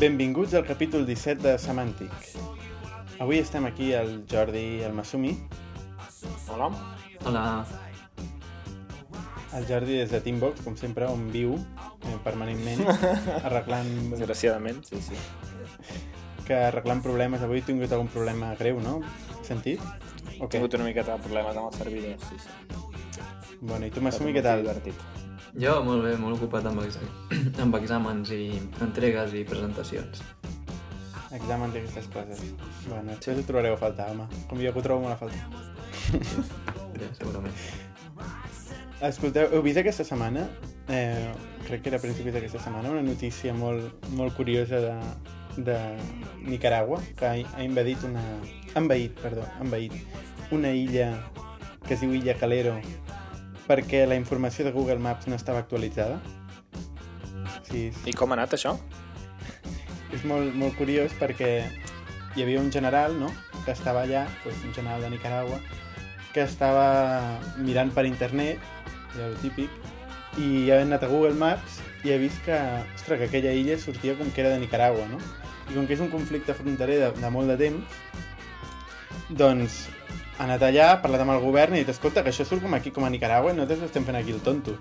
Benvinguts al capítol 17 de Semàntic. Avui estem aquí el Jordi i el Masumi. Hola. Hola. El Jordi des de Teambox, com sempre, on viu eh, permanentment, arreglant, Desgraciadament, sí, sí. que arreglant problemes. Avui he tingut algun problema greu, no? Sentit? He Ok. tingut una miqueta de problemes amb els servidors, sí, sí. Bueno, i tu, Masumi, què tal? Divertit. Jo, molt bé, molt ocupat amb, ex amb exàmens i entregues i presentacions. Exàmens i aquestes coses. Bueno, això ho trobareu a faltar, home. Com jo que ho trobo molt a faltar. Ja, segurament. Escolteu, heu vist aquesta setmana, eh, crec que era a principis d'aquesta setmana, una notícia molt, molt curiosa de, de Nicaragua, que ha, ha invadit una... envaït, perdó, envaït una illa que es diu Illa Calero perquè la informació de Google Maps no estava actualitzada. Sí, és, I com ha anat això? és molt, molt curiós perquè hi havia un general, no?, que estava allà, pues, un general de Nicaragua, que estava mirant per internet, ja el típic, i ha anat a Google Maps i ha vist que, ostres, que aquella illa sortia com que era de Nicaragua, no? I com que és un conflicte fronterer de, de molt de temps, doncs ha anat allà, ha parlat amb el govern i ha dit, escolta, que això surt com aquí, com a Nicaragua, i nosaltres estem fent aquí el tonto.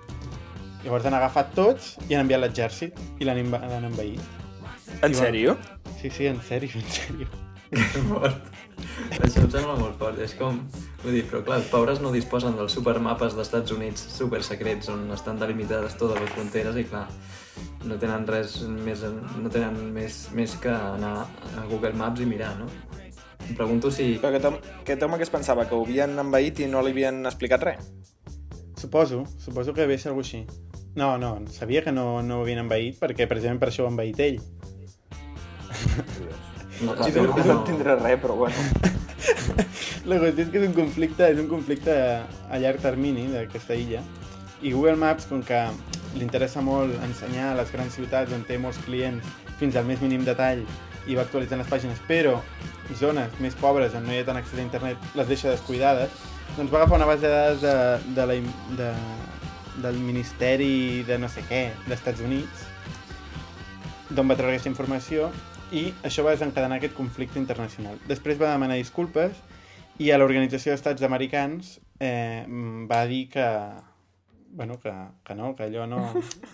Llavors han agafat tots i han enviat l'exèrcit i l'han l'han envaït. En I sèrio? Sí, sí, en sèrio, en sèrio. Que fort. Això em sembla molt fort. És com... Vull dir, però clar, els pobres no disposen dels supermapes d'Estats Units supersecrets on estan delimitades totes les fronteres i clar, no tenen res més, no tenen més, més que anar a Google Maps i mirar, no? Em pregunto si... Però aquest home, aquest home que es pensava que ho havien envaït i no li havien explicat res? Suposo, suposo que devia ser alguna així. No, no, sabia que no, no ho havien envaït perquè precisament per això ho ha envaït ell. No, Sí, espero no, no no. entendré res, però bueno. La qüestió és que és un conflicte, és un conflicte a llarg termini d'aquesta illa i Google Maps, com que li interessa molt ensenyar a les grans ciutats on té molts clients fins al més mínim detall i va actualitzant les pàgines, però zones més pobres on no hi ha tant accés a internet les deixa descuidades, doncs va agafar una base de dades de, de la, de, del Ministeri de no sé què d'Estats Units d'on va treure aquesta informació i això va desencadenar aquest conflicte internacional. Després va demanar disculpes i a l'Organització d'Estats Americans eh, va dir que, bueno, que, que no, que allò no,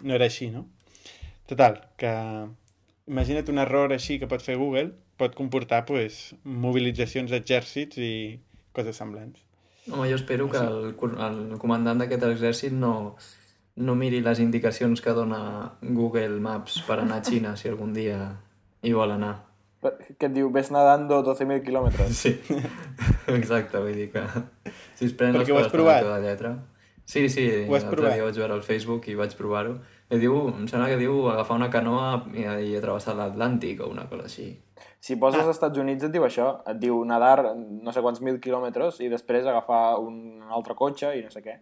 no era així, no? Total, que imagina't un error així que pot fer Google pot comportar pues, mobilitzacions d'exèrcits i coses semblants. Home, jo espero que el, el comandant d'aquest exèrcit no, no miri les indicacions que dona Google Maps per anar a Xina si algun dia hi vol anar. Que et diu, ves nadando 12.000 quilòmetres. Sí, exacte, vull dir que si es prenen Perquè ho has provat? la lletra... Sí, sí, l'altre dia vaig veure al Facebook i vaig provar-ho. I diu, em sembla que diu agafar una canoa i, i atrevessar l'Atlàntic o una cosa així. Si poses als Estats Units et diu això, et diu nadar no sé quants mil quilòmetres i després agafar un altre cotxe i no sé què.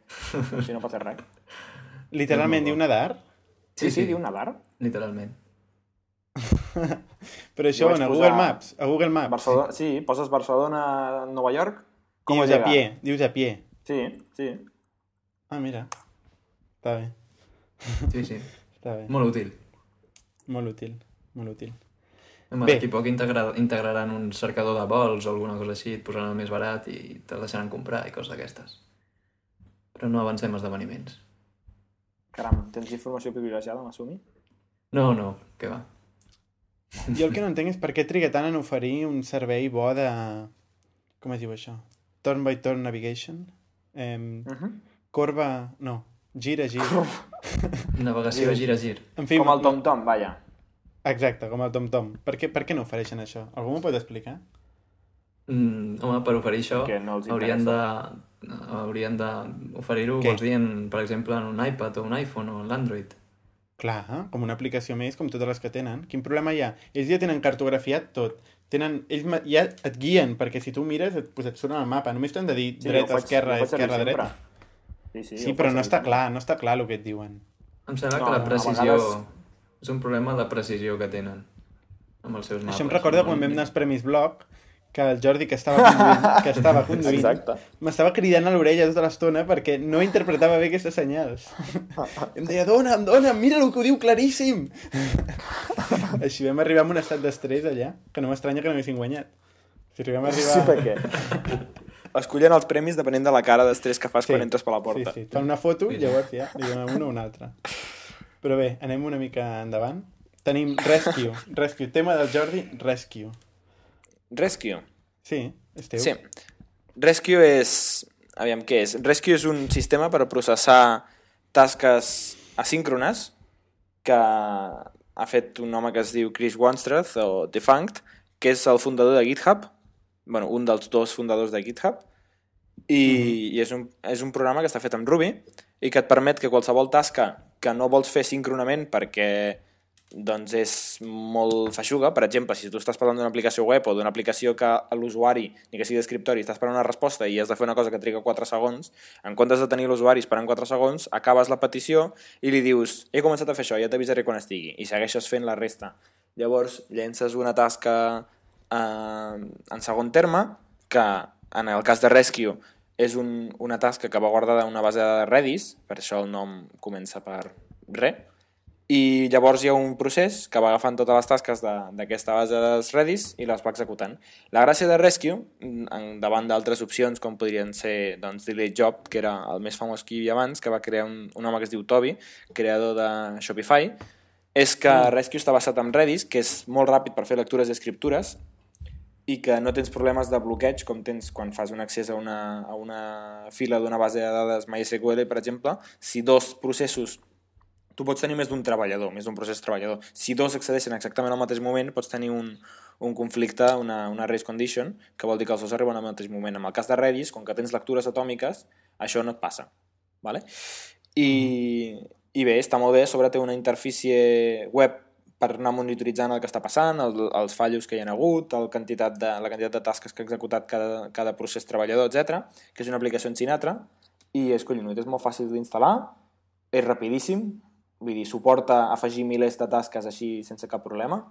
Així no passa res. Literalment diu nadar? Sí, sí, diu nadar. Literalment. Però això on? A posar- Google Maps? A Google Maps? Barcelona, sí, poses Barcelona, Nova York... Com dius a pie, dius a pie. Sí, sí. Ah, mira. Està bé, Sí, sí. està bé. Molt útil. Molt útil, molt útil. Home, d'aquí poc integra integraran un cercador de vols o alguna cosa així, et posaran el més barat i te'l deixaran comprar i coses d'aquestes. Però no avancem esdeveniments. Caram, tens informació privilegiada, Masumi? No, no, què va. Jo el que no entenc és per què triga tant en oferir un servei bo de... Com es diu això? Turn by turn navigation? Eh, Uh -huh. corba... No, gira, gira. Navegació Sí. gira-gir. En fi, Com el TomTom, vaja. Exacte, com el TomTom. Per què, per què no ofereixen això? Algú m'ho pot explicar? Mm, home, per oferir això Que no haurien de haurien d'oferir-ho, vols dir, en, per exemple, en un iPad o un iPhone o en l'Android. Clar, eh? com una aplicació més, com totes les que tenen. Quin problema hi ha? Ells ja tenen cartografiat tot. Tenen, ells ja et guien, perquè si tu mires et, pues et surt en el mapa. Només t'han de dir Sí, dreta, faig- esquerra, esquerra, sempre. Sí, sí, Sí, però no està clar, no està clar el que et diuen. Em sembla No, que la precisió... vegades- És un problema de precisió que tenen amb els seus mapes. Això em recorda quan vam anar als Premis Bloc, que el Jordi, que estava conduint, que estava conduint m'estava cridant a l'orella tota l'estona perquè no interpretava bé aquestes senyals. em deia, dona'm, dona'm, mira el que ho diu claríssim. Així vam arribar a un estat d'estrès allà, que no m'estranya que no haguessin guanyat. Si arribem a arribar... Sí, perquè escollen els premis depenent de la cara d'estrès que fas Sí. quan entres per la porta. Sí, sí. Fan una foto i llavors ja li donem una o una altra. Però bé, anem una mica endavant. Tenim Rescue. Rescue. Tema del Jordi, Rescue. Rescue. Sí, és teu. Sí. Rescue és... Aviam, què és? Rescue és un sistema per processar tasques asíncrones que ha fet un home que es diu Chris Wanstrath, o Defunct, que és el fundador de GitHub, bueno, un dels dos fundadors de GitHub, i, i és, un, és un programa que està fet amb Ruby i que et permet que qualsevol tasca que no vols fer síncronament perquè doncs és molt feixuga. Per exemple, si tu estàs parlant d'una aplicació web o d'una aplicació que l'usuari, ni que sigui d'escriptori, està esperant una resposta i has de fer una cosa que triga 4 segons, en comptes de tenir l'usuari esperant 4 segons, acabes la petició i li dius he començat a fer això, ja t'avisaré quan estigui, i segueixes fent la resta. Llavors, llences una tasca eh, en segon terme, que en el cas de Rescue és un, una tasca que va guardada en una base de Redis, per això el nom comença per re, i llavors hi ha un procés que va agafant totes les tasques de- d'aquesta base de Redis i les va executant. La gràcia de Rescue, mm, davant d'altres opcions com podrien ser doncs, Delete Job, que era el més famós que hi havia abans, que va crear un, un home que es diu Toby, creador de Shopify, és que Rescue està basat en Redis, que és molt ràpid per fer lectures i escriptures, i que no tens problemes de bloqueig com tens quan fas un accés a una, a una fila d'una base de dades MySQL, per exemple, si dos processos tu pots tenir més d'un treballador, més d'un procés treballador. Si dos accedeixen exactament al mateix moment, pots tenir un, un conflicte, una, una race condition, que vol dir que els dos arriben al mateix moment. En el cas de Redis, com que tens lectures atòmiques, això no et passa. Vale? I, I bé, està molt bé, sobre té una interfície web per anar monitoritzant el que està passant, el, els fallos que hi ha hagut, el quantitat de, la quantitat de tasques que ha executat cada, cada procés treballador, etc. que és una aplicació en Sinatra, i és collonut, és molt fàcil d'instal·lar, és rapidíssim, vull dir, suporta afegir milers de tasques així sense cap problema,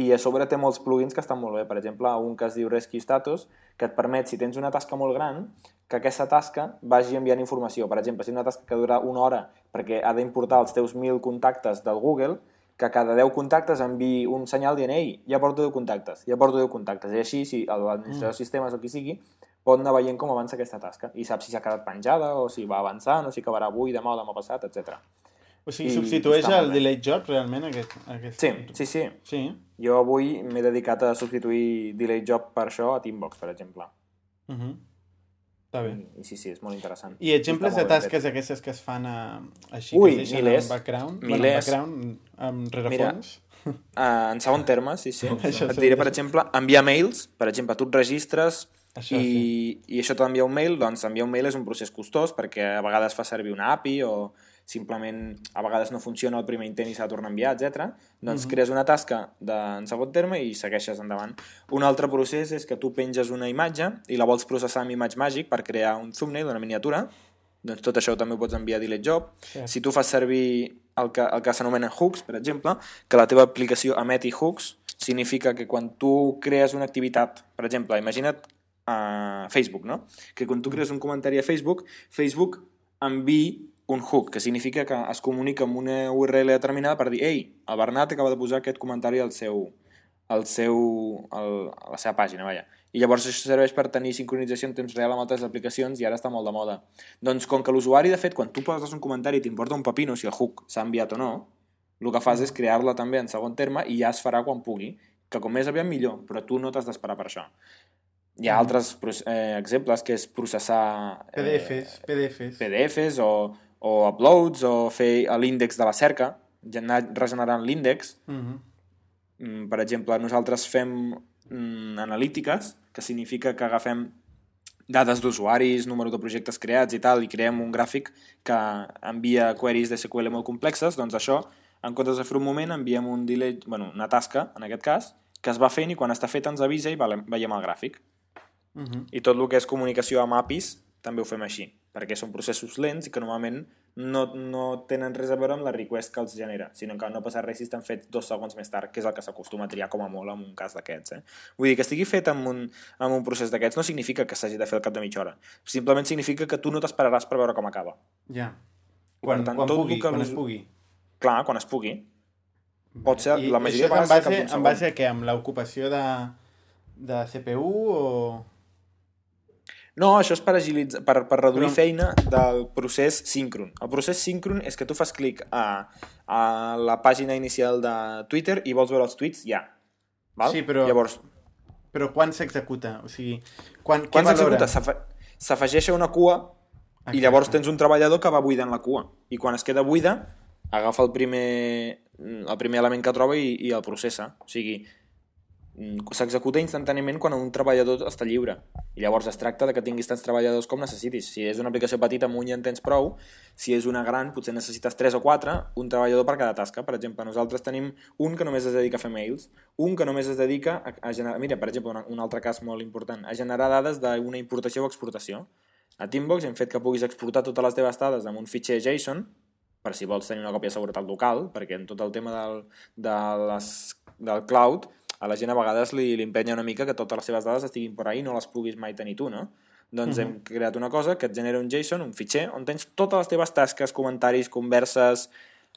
i a sobre té molts plugins que estan molt bé. Per exemple, un que es diu Rescue Status, que et permet, si tens una tasca molt gran, que aquesta tasca vagi enviant informació. Per exemple, si una tasca que dura una hora perquè ha d'importar els teus 1.000 contactes del Google, que cada 10 contactes enviï un senyal dient ei, ja porto 10 contactes, ja porto 10 contactes. I així, si l'administrador de sistemes o qui sigui, pot anar veient com avança aquesta tasca i sap si s'ha quedat penjada o si va avançant o si acabarà avui, demà o demà passat, etc. O sigui, I substitueix el. Delete Job realment aquest... aquest... Sí, sí, sí. Sí? Jo avui m'he dedicat a substituir Delay Job per això a Teambox, per exemple. Uh -huh. Està bé. I sí, sí, és molt interessant. I exemples de tasques aquestes que es fan a, així, Ui, que es deixen milers. en background, Milers. Bueno, en background, amb rerefons. Uh, en segon terme, sí, sí. Això Et sí. diré, per exemple, enviar mails. Per exemple, tu et registres Això i, i això t'envia un mail. Doncs enviar un mail és un procés costós perquè a vegades fa servir una API o simplement a vegades no funciona el primer intent i s'ha de tornar a enviar, etc. Doncs crees una tasca de, en segon terme i segueixes endavant. Un altre procés és que tu penges una imatge i la vols processar amb Image Magic per crear un thumbnail, una miniatura, doncs tot això també ho pots enviar a Delete Job. Cert. Si tu fas servir el que, el que s'anomenen hooks, per exemple, que la teva aplicació emeti hooks, significa que quan tu crees una activitat, per exemple, imagina't a Facebook, no? Que quan tu crees un comentari a Facebook, Facebook enviï un hook, que significa que es comunica amb una URL determinada per dir ei, el Bernat acaba de posar aquest comentari al seu, al seu, al, a la seva pàgina, vaja. I llavors això serveix per tenir sincronització en temps real amb altres aplicacions i ara està molt de moda. Doncs com que l'usuari, de fet, quan tu poses un comentari i t'importa un pepino si el hook s'ha enviat o no, el que fas és crear-la també en segon terme i ja es farà quan pugui, que com més aviat millor, però tu no t'has d'esperar per això. Hi ha altres proce- eh, exemples que és processar eh, PDFs, PDFs. PDFs o, o uploads o fer l'índex de la cerca, anar regenerant l'índex. Uh -huh. Mm, Per exemple, nosaltres fem mm, analítiques, que significa que agafem dades d'usuaris, número de projectes creats i tal, i creem un gràfic que envia queries de SQL molt complexes, doncs això, en comptes de fer un moment, enviem un delay, bueno, una tasca, en aquest cas, que es va fent i quan està feta ens avisa i veiem el gràfic. Uh -huh. I tot el que és comunicació amb APIs també ho fem així, perquè són processos lents i que normalment no, no tenen res a veure amb la request que els genera, sinó que no passa res si estan fets dos segons més tard, que és el que s'acostuma a triar com a molt en un cas d'aquests. Eh? Vull dir, que estigui fet amb un, amb un procés d'aquests no significa que s'hagi de fer al cap de mitja hora. Simplement significa que tu no t'esperaràs per veure com acaba. Ja. Quan, tant, quan tot pugui, que quan es pugui. Clar, quan es pugui. Pot ser, I la majoria de vegades en base, en base a què? Amb l'ocupació de, de CPU o... No, això és per, agilitzar, per, per reduir Però- feina del procés síncron. El procés síncron és que tu fas clic a, a la pàgina inicial de Twitter i vols veure els tuits ja. Val? Sí, però- Llavors, Però quan s'executa? O sigui, quan, quan s'executa? S'afegeix a una cua Exacte. i llavors tens un treballador que va buidant la cua. I quan es queda buida, agafa el primer, el primer element que troba i, i el processa. O sigui, s'executa instantàniament quan un treballador està lliure. I llavors es tracta de que tinguis tants treballadors com necessitis. Si és una aplicació petita amb un ja en tens prou, si és una gran potser necessites 3 o 4, un treballador per cada tasca. Per exemple, nosaltres tenim un que només es dedica a fer mails, un que només es dedica a, a generar... Mira, per exemple, una, un altre cas molt important, a generar dades d'una importació o exportació. A Teambox hem fet que puguis exportar totes les teves dades amb un fitxer JSON per si vols tenir una còpia de seguretat local, perquè en tot el tema del, de les, del cloud a la gent a vegades li, li empenya una mica que totes les seves dades estiguin per ahí i no les puguis mai tenir tu, no? Doncs hem creat una cosa que et genera un JSON, un fitxer, on tens totes les teves tasques, comentaris, converses,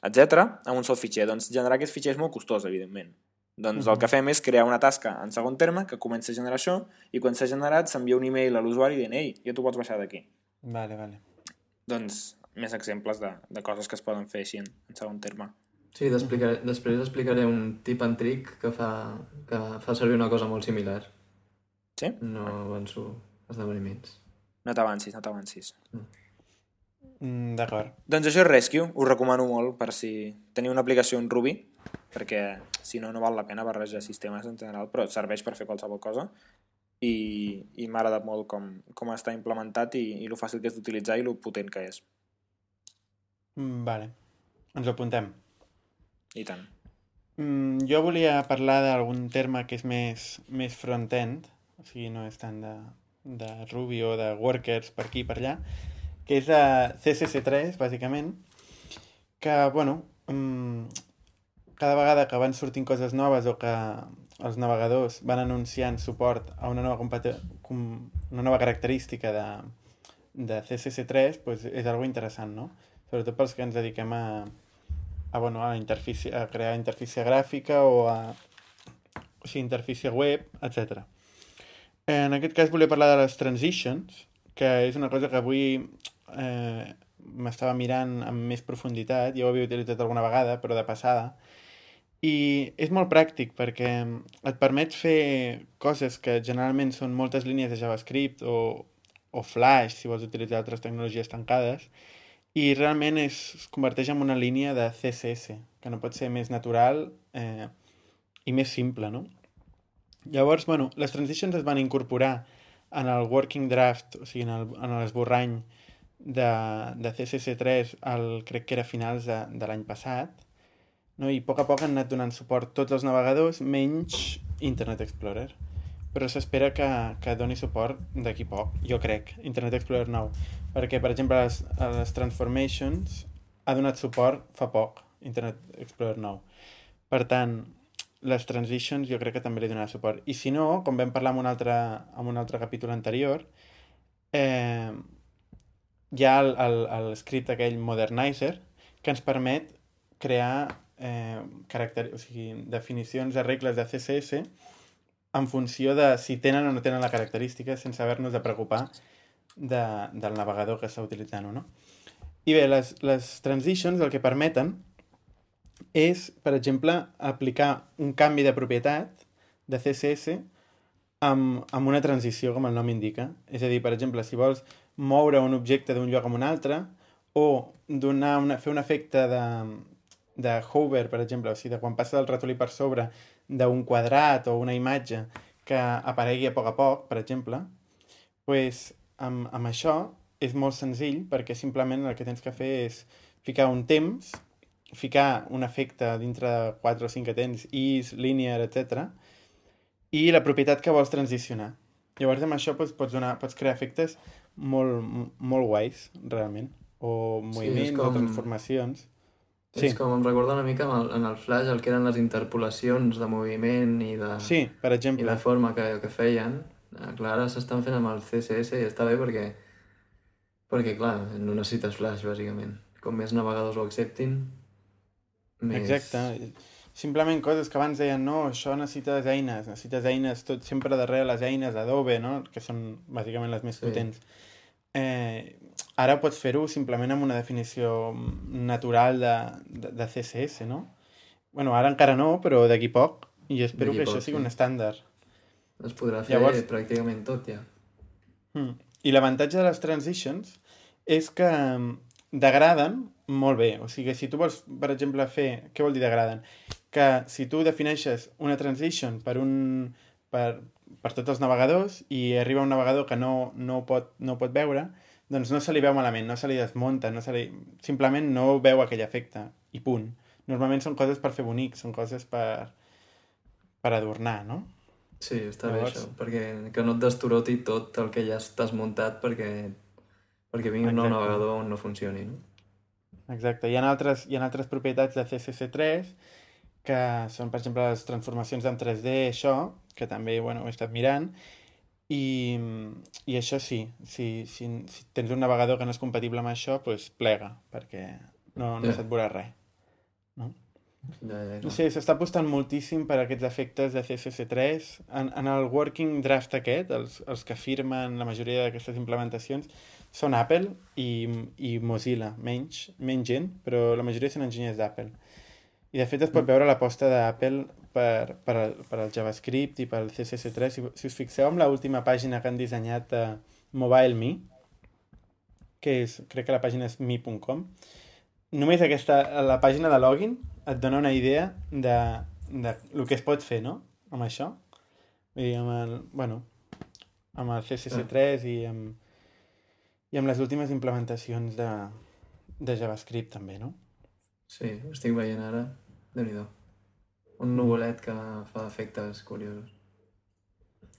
etc en un sol fitxer. Doncs generar aquest fitxer és molt costós, evidentment. Doncs el que fem és crear una tasca en segon terme que comença a generar això i quan s'ha generat s'envia un email a l'usuari dient ei, ja t'ho pots baixar d'aquí. Vale, vale. Doncs més exemples de, de coses que es poden fer així en, en segon terme. Sí, explicaré, després explicaré un tip and trick que fa, que fa servir una cosa molt similar. Sí? No avanço esdeveniments. No t'avancis, no t'avancis. Mm, D'acord. Doncs això és Rescue, us recomano molt per si teniu una aplicació en Ruby, perquè si no, no val la pena barrejar sistemes en general, però et serveix per fer qualsevol cosa i, i m'ha agradat molt com, com està implementat i, i lo fàcil que és d'utilitzar i lo potent que és. Mm, Vale. Ens ho apuntem. I tant. Mm, jo volia parlar d'algun terme que és més, més front-end, o sigui, no és tant de, de Ruby o de workers per aquí i per allà, que és de CSS3, bàsicament, que, bueno, mm, cada vegada que van sortint coses noves o que els navegadors van anunciant suport a una nova, una nova característica de, de CSS3, pues és algo interessant, no? Sobretot pels que ens dediquem a, a, bueno, a, interfície, a crear interfície gràfica o a o sigui, interfície web, etc. En aquest cas volia parlar de les transitions, que és una cosa que avui eh, m'estava mirant amb més profunditat, ja ho havia utilitzat alguna vegada, però de passada, i és molt pràctic perquè et permet fer coses que generalment són moltes línies de JavaScript o, o Flash, si vols utilitzar altres tecnologies tancades, i realment és, es converteix en una línia de CSS, que no pot ser més natural eh, i més simple, no? Llavors, bueno, les transitions es van incorporar en el working draft, o sigui, en l'esborrany de, de CSS3, el, crec que era finals de, de l'any passat, no? i a poc a poc han anat donant suport tots els navegadors, menys Internet Explorer. Però s'espera que, que doni suport d'aquí poc, jo crec, Internet Explorer 9. Perquè, per exemple, les, les Transformations ha donat suport fa poc, Internet Explorer 9. Per tant, les transitions jo crec que també li donarà suport. I si no, com vam parlar en un altre, en un altre capítol anterior, eh, hi ha el, el, el script aquell Modernizer que ens permet crear eh, caracter... o sigui, definicions de regles de CSS en funció de si tenen o no tenen la característica sense haver-nos de preocupar de, del navegador que està utilitzant o no. I bé, les, les transitions el que permeten és, per exemple, aplicar un canvi de propietat de CSS amb, amb una transició, com el nom indica. És a dir, per exemple, si vols moure un objecte d'un lloc a un altre o donar una, fer un efecte de, de hover, per exemple, o sigui, de quan passa el ratolí per sobre d'un quadrat o una imatge que aparegui a poc a poc, per exemple, pues, amb, amb això és molt senzill perquè simplement el que tens que fer és ficar un temps, ficar un efecte dintre de 4 o 5 que tens, is, linear, etc. i la propietat que vols transicionar. Llavors amb això doncs, pots, donar, pots crear efectes molt, molt guais, realment. O moviments, com- o transformacions. Sí. És com em recorda una mica amb el, en el Flash el que eren les interpolacions de moviment i de, Sí, per i exemple. de forma que, que feien. Eh, Clar, ara s'estan fent amb el CSS i està bé perquè, perquè clar, no necessites Flash, bàsicament. Com més navegadors ho acceptin, més... Exacte. simplement coses que abans deien no, això necessites eines, necessites eines tot sempre darrere les eines Adobe, no? que són bàsicament les més Sí. potents. Eh, ara pots fer-ho simplement amb una definició natural de, de, de CSS, no? bueno, ara encara no, però d'aquí poc, i espero que això poc, sigui sí. un estàndard. Es podrà fer Llavors- pràcticament tot, ja. Mm. I l'avantatge de les transitions és que mm, degraden molt bé. O sigui, si tu vols, per exemple, fer... Què vol dir degraden? Que si tu defineixes una transition per un... per, per tots els navegadors i arriba un navegador que no, no, pot, no pot veure, doncs no se li veu malament, no se li desmunta, no se li... simplement no veu aquell efecte i punt. Normalment són coses per fer bonics, són coses per, per adornar, no? Sí, està Llavors- bé això, perquè que no et destoroti tot el que ja estàs muntat perquè, perquè vingui un nou Exacte. navegador on no funcioni, no? Exacte. Hi ha altres, hi ha altres propietats de CSS3 que són, per exemple, les transformacions en 3D, això, que també bueno, ho he estat mirant, i, i això sí, si, si, si tens un navegador que no és compatible amb això, doncs plega, perquè no, no Ja. se't veurà res. No? No ja. sé, s'està apostant moltíssim per aquests efectes de CSS3. En, en el working draft aquest, els, els que firmen la majoria d'aquestes implementacions, són Apple i, i Mozilla, menys, menys gent, però la majoria són enginyers d'Apple. I de fet es pot veure l'aposta d'Apple per, per, per al JavaScript i pel CSS3. Si, si us fixeu en l'última pàgina que han dissenyat de MobileMe, que és, crec que la pàgina és mi.com, només aquesta, la pàgina de login et dona una idea de, de el que es pot fer, no? Amb això. Vull dir, amb el, bueno, amb el CSS3 i amb, i amb les últimes implementacions de, de JavaScript també, no? Sí, ho estic veient ara. déu nhi Un nuvolet que fa efectes curiosos.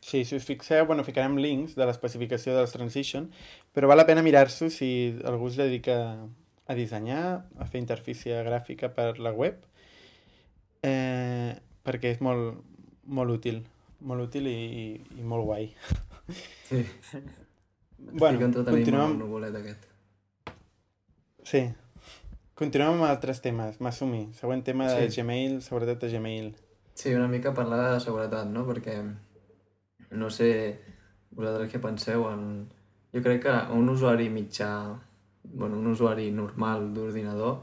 Sí, si us fixeu, bueno, ficarem links de l'especificació de les transition, però val la pena mirar-s'ho si algú es dedica a dissenyar, a fer interfície gràfica per la web, eh, perquè és molt, molt útil, molt útil i, i, i molt guai. Sí, Bueno, continuem amb aquest. Sí. Continuem amb altres temes. Masumi, següent tema de Sí. Gmail, seguretat de Gmail. Sí, una mica parlar de seguretat, no? Perquè no sé vosaltres què penseu en... Jo crec que un usuari mitjà, bueno, un usuari normal d'ordinador,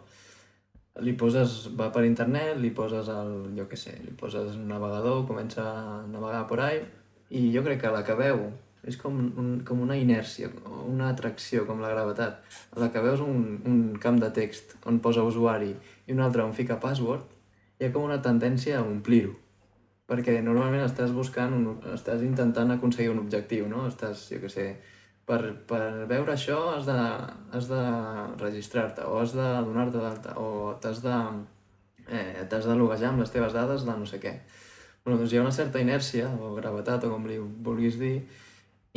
li poses, va per internet, li poses el, jo què sé, li poses un navegador, comença a navegar por ahí, i jo crec que la que veu és com, un, com una inèrcia, una atracció, com la gravetat. La que veus un, un camp de text on posa usuari i un altre on fica password, hi ha com una tendència a omplir-ho. Perquè normalment estàs buscant, un, estàs intentant aconseguir un objectiu, no? Estàs, jo què sé, per, per veure això has de, has de registrar-te o has de donar-te d'alta o t'has de, eh, t'has de loguejar amb les teves dades de no sé què. Bueno, doncs hi ha una certa inèrcia o gravetat o com li vulguis dir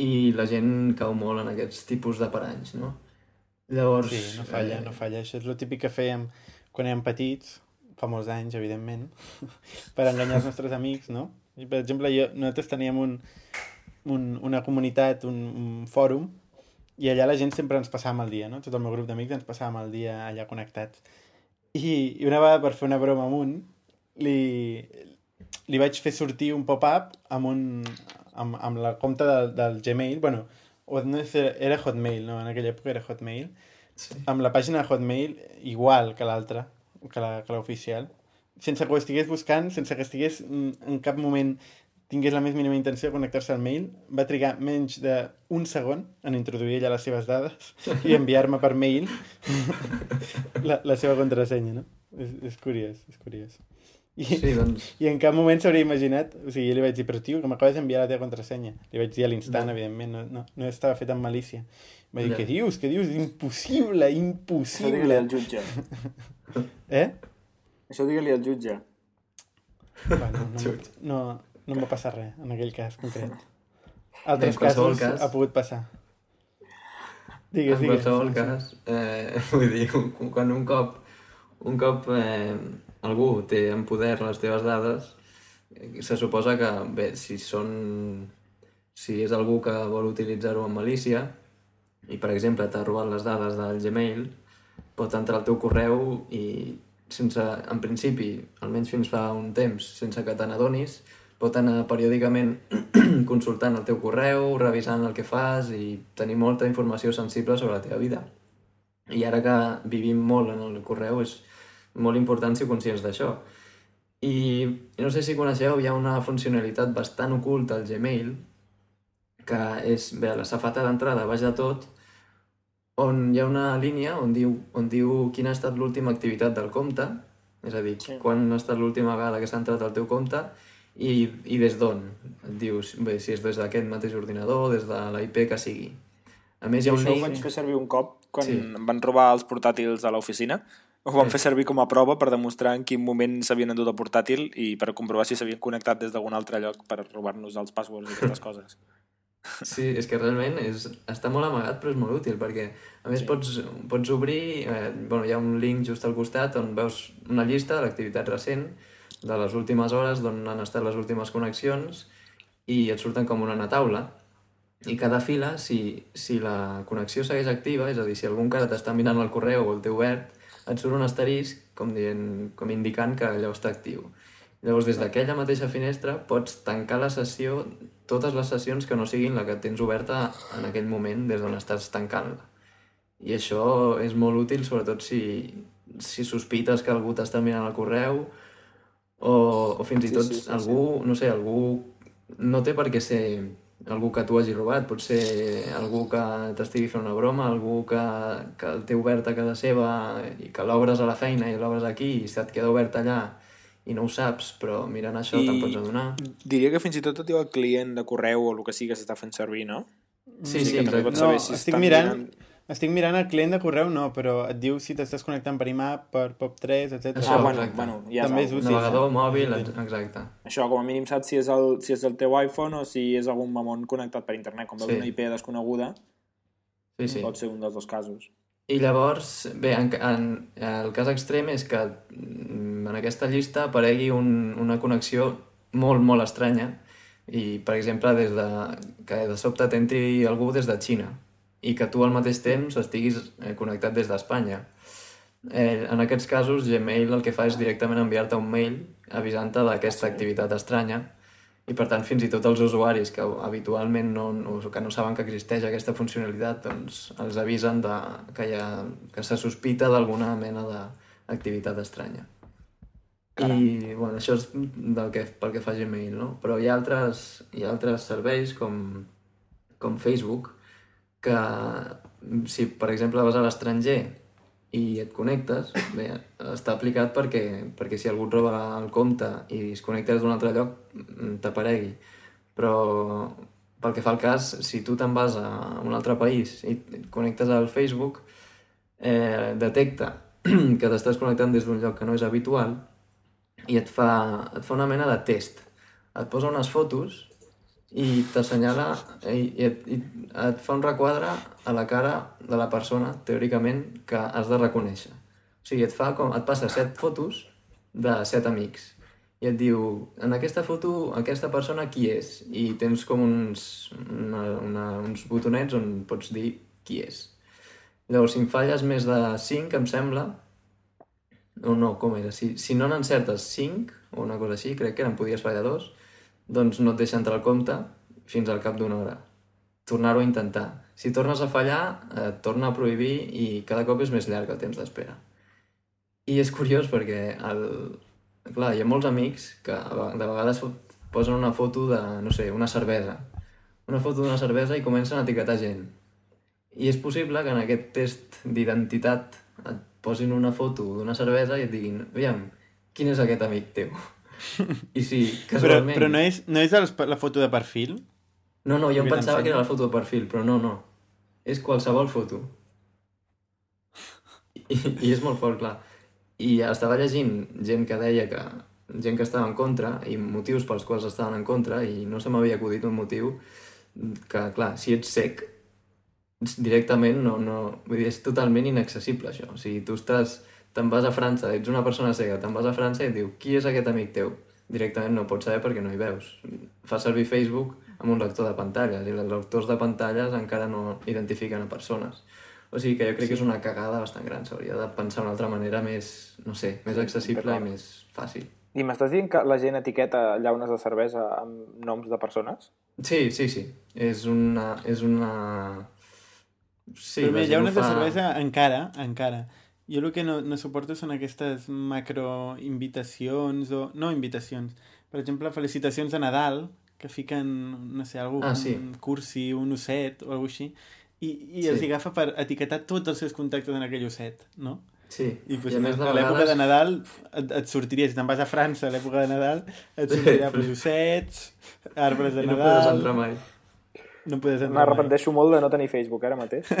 i la gent cau molt en aquests tipus de paranys, no? Llavors... Sí, no falla, no falla. Això és el típic que fèiem quan érem petits, fa molts anys, evidentment, per enganyar els nostres amics, no? I, per exemple, jo, nosaltres teníem un, un, una comunitat, un, un fòrum, i allà la gent sempre ens passàvem el dia, no? Tot el meu grup d'amics ens passàvem el dia allà connectats. I, I una vegada, per fer una broma amb un, li, li vaig fer sortir un pop-up amb, un, amb, amb la compte del, del Gmail, bueno, o no sé, era Hotmail, no? En aquella època era Hotmail, Sí. amb la pàgina de Hotmail igual que l'altra, que la- que l'oficial, sense que ho estigués buscant, sense que estigués mm, en cap moment tingués la més mínima intenció de connectar-se al mail, va trigar menys d'un segon en introduir ella les seves dades i enviar-me per mail la, la seva contrasenya, no? És, és curiós, és curiós. I, Sí, doncs... I en cap moment s'hauria imaginat, o sigui, jo li vaig dir, però tio, que m'acabes d'enviar la teva contrasenya. Li vaig dir a l'instant, No. evidentment, no, no, no estava fet amb malícia. Va dir, Ja. què dius, què dius? Impossible, Això digue-li impossible. al jutge. Eh? Això digue-li al jutge. Bueno, no, Xut. no, no em va passar res, en aquell cas concret. Altres En qualsevol casos cas- ha pogut passar. Digues, en digues. qualsevol cas, eh, vull dir, quan un cop, un cop eh, algú té en poder les teves dades, eh, se suposa que, bé, si són... Si és algú que vol utilitzar-ho amb malícia, i per exemple t'ha robat les dades del Gmail, pot entrar al teu correu i sense, en principi, almenys fins fa un temps, sense que te n'adonis, pot anar periòdicament consultant el teu correu, revisant el que fas i tenir molta informació sensible sobre la teva vida. I ara que vivim molt en el correu és molt important ser conscients d'això. I no sé si coneixeu, hi ha una funcionalitat bastant oculta al Gmail que és, bé, la safata d'entrada baix de tot, on hi ha una línia on diu, on diu quina ha estat l'última activitat del compte, és a dir, sí. quan ha estat l'última vegada que s'ha entrat al teu compte i, i des d'on. Et dius, bé, si és des d'aquest mateix ordinador, des de la IP que sigui. A més, hi ha un això link... ho vaig fer servir un cop quan sí. van robar els portàtils a l'oficina. Ho van fer servir com a prova per demostrar en quin moment s'havien endut el portàtil i per comprovar si s'havien connectat des d'algun altre lloc per robar-nos els passwords i aquestes coses. Sí, és que realment és, està molt amagat però és molt útil perquè a més sí. pots, pots obrir, eh, bueno, hi ha un link just al costat on veus una llista de l'activitat recent de les últimes hores d'on han estat les últimes connexions i et surten com una taula i cada fila, si, si la connexió segueix activa, és a dir, si algun cara t'està mirant el correu o el té obert, et surt un asterisc com, dient, com indicant que allò està actiu. Llavors, des d'aquella mateixa finestra pots tancar la sessió totes les sessions que no siguin la que tens oberta en aquell moment des d'on estàs tancant-la. I això és molt útil, sobretot si, si sospites que algú t'està mirant el correu o, o fins i tot sí, sí, sí, algú, sí. no sé, algú no té per què ser algú que tu hagi robat, pot ser algú que t'estigui fent una broma, algú que, que el té obert a casa seva i que l'obres a la feina i l'obres aquí i se't queda obert allà i no ho saps, però mirant això I te'n pots adonar. Diria que fins i tot et diu el client de correu o el que sigui que s'està fent servir, no? Sí, sí, sí que pots saber no, si estic mirant, mirant... Estic mirant el client de correu, no, però et diu si t'estàs connectant per IMAP, per POP3, etc. Això, ah, bueno, bueno, ja També és útil. Navegador, eh? mòbil, exacte. Això, com a mínim saps si és, el, si és el teu iPhone o si és algun mamon connectat per internet. Com veus sí. una IP desconeguda, sí, sí. pot ser un dels dos casos. I llavors, bé, en, en, el cas extrem és que mm, en aquesta llista aparegui un, una connexió molt, molt estranya i, per exemple, des de, que de sobte t'entri algú des de Xina i que tu al mateix temps estiguis eh, connectat des d'Espanya. Eh, en aquests casos, Gmail el que fa és directament enviar-te un mail avisant-te d'aquesta activitat estranya i per tant fins i tot els usuaris que habitualment no, no, que no saben que existeix aquesta funcionalitat doncs els avisen de, que, hi ha, que se sospita d'alguna mena d'activitat estranya. Caram. I bueno, això és del que, pel que fa Gmail, no? Però hi ha altres, hi ha altres serveis com, com Facebook que si per exemple vas a l'estranger i et connectes, bé, està aplicat perquè, perquè si algú et roba el compte i es connecta des d'un altre lloc, mm, t'aparegui. Però pel que fa al cas, si tu te'n vas a un altre país i et connectes al Facebook, eh, detecta que t'estàs connectant des d'un lloc que no és habitual i et fa, et fa una mena de test. Et posa unes fotos i t'assenyala i, i, et, i et fa un requadre a la cara de la persona, teòricament, que has de reconèixer. O sigui, et, fa com, et passa set fotos de set amics i et diu, en aquesta foto, aquesta persona qui és? I tens com uns, una, una, uns botonets on pots dir qui és. Llavors, si falles més de 5, em sembla, o no, com era? Si, si no n'encertes 5, o una cosa així, crec que en podies fallar dos, doncs no et deixa entrar al compte fins al cap d'una hora. Tornar-ho a intentar. Si tornes a fallar, et torna a prohibir i cada cop és més llarg el temps d'espera. I és curiós perquè, el... clar, hi ha molts amics que de vegades posen una foto de, no sé, una cervesa. Una foto d'una cervesa i comencen a etiquetar gent. I és possible que en aquest test d'identitat et posin una foto d'una cervesa i et diguin, aviam, quin és aquest amic teu? I sí, casualment... Però, però no és, no és el, la foto de perfil? No, no, jo em pensava que era la foto de perfil, però no, no. És qualsevol foto. I, i és molt fort, clar. I estava llegint gent que deia que gent que estava en contra i motius pels quals estaven en contra i no se m'havia acudit un motiu que, clar, si ets sec directament no, no... Vull dir, és totalment inaccessible això. O sigui, tu estàs te'n vas a França, ets una persona cega, te'n vas a França i et diu qui és aquest amic teu? Directament no pots saber perquè no hi veus. Fa servir Facebook amb un lector de pantalles i els lectors de pantalles encara no identifiquen a persones. O sigui que jo crec que és una cagada bastant gran. S'hauria de pensar una altra manera més, no sé, més accessible i més fàcil. I m'estàs dient que la gent etiqueta llaunes de cervesa amb noms de persones? Sí, sí, sí. És una... És una... Sí, Però la mira, gent hi ha ho unes de fa- cervesa encara, encara. Jo el que no, no suporto són aquestes macro-invitacions o... No invitacions. Per exemple, felicitacions de Nadal, que fiquen, no sé, algú, Ah, sí. un cursi, un osset o alguna així, i, i Sí. els agafa per etiquetar tots els seus contactes en aquell osset, no? Sí, I, pues, I a més a l'època vegades... de Nadal et, et sortiria, si te'n vas a França a l'època de Nadal, et sortiria pues, ossets, arbres de I no podes Nadal... entrar mai. No podes entrar mai. M'arrepenteixo molt de no tenir Facebook ara mateix.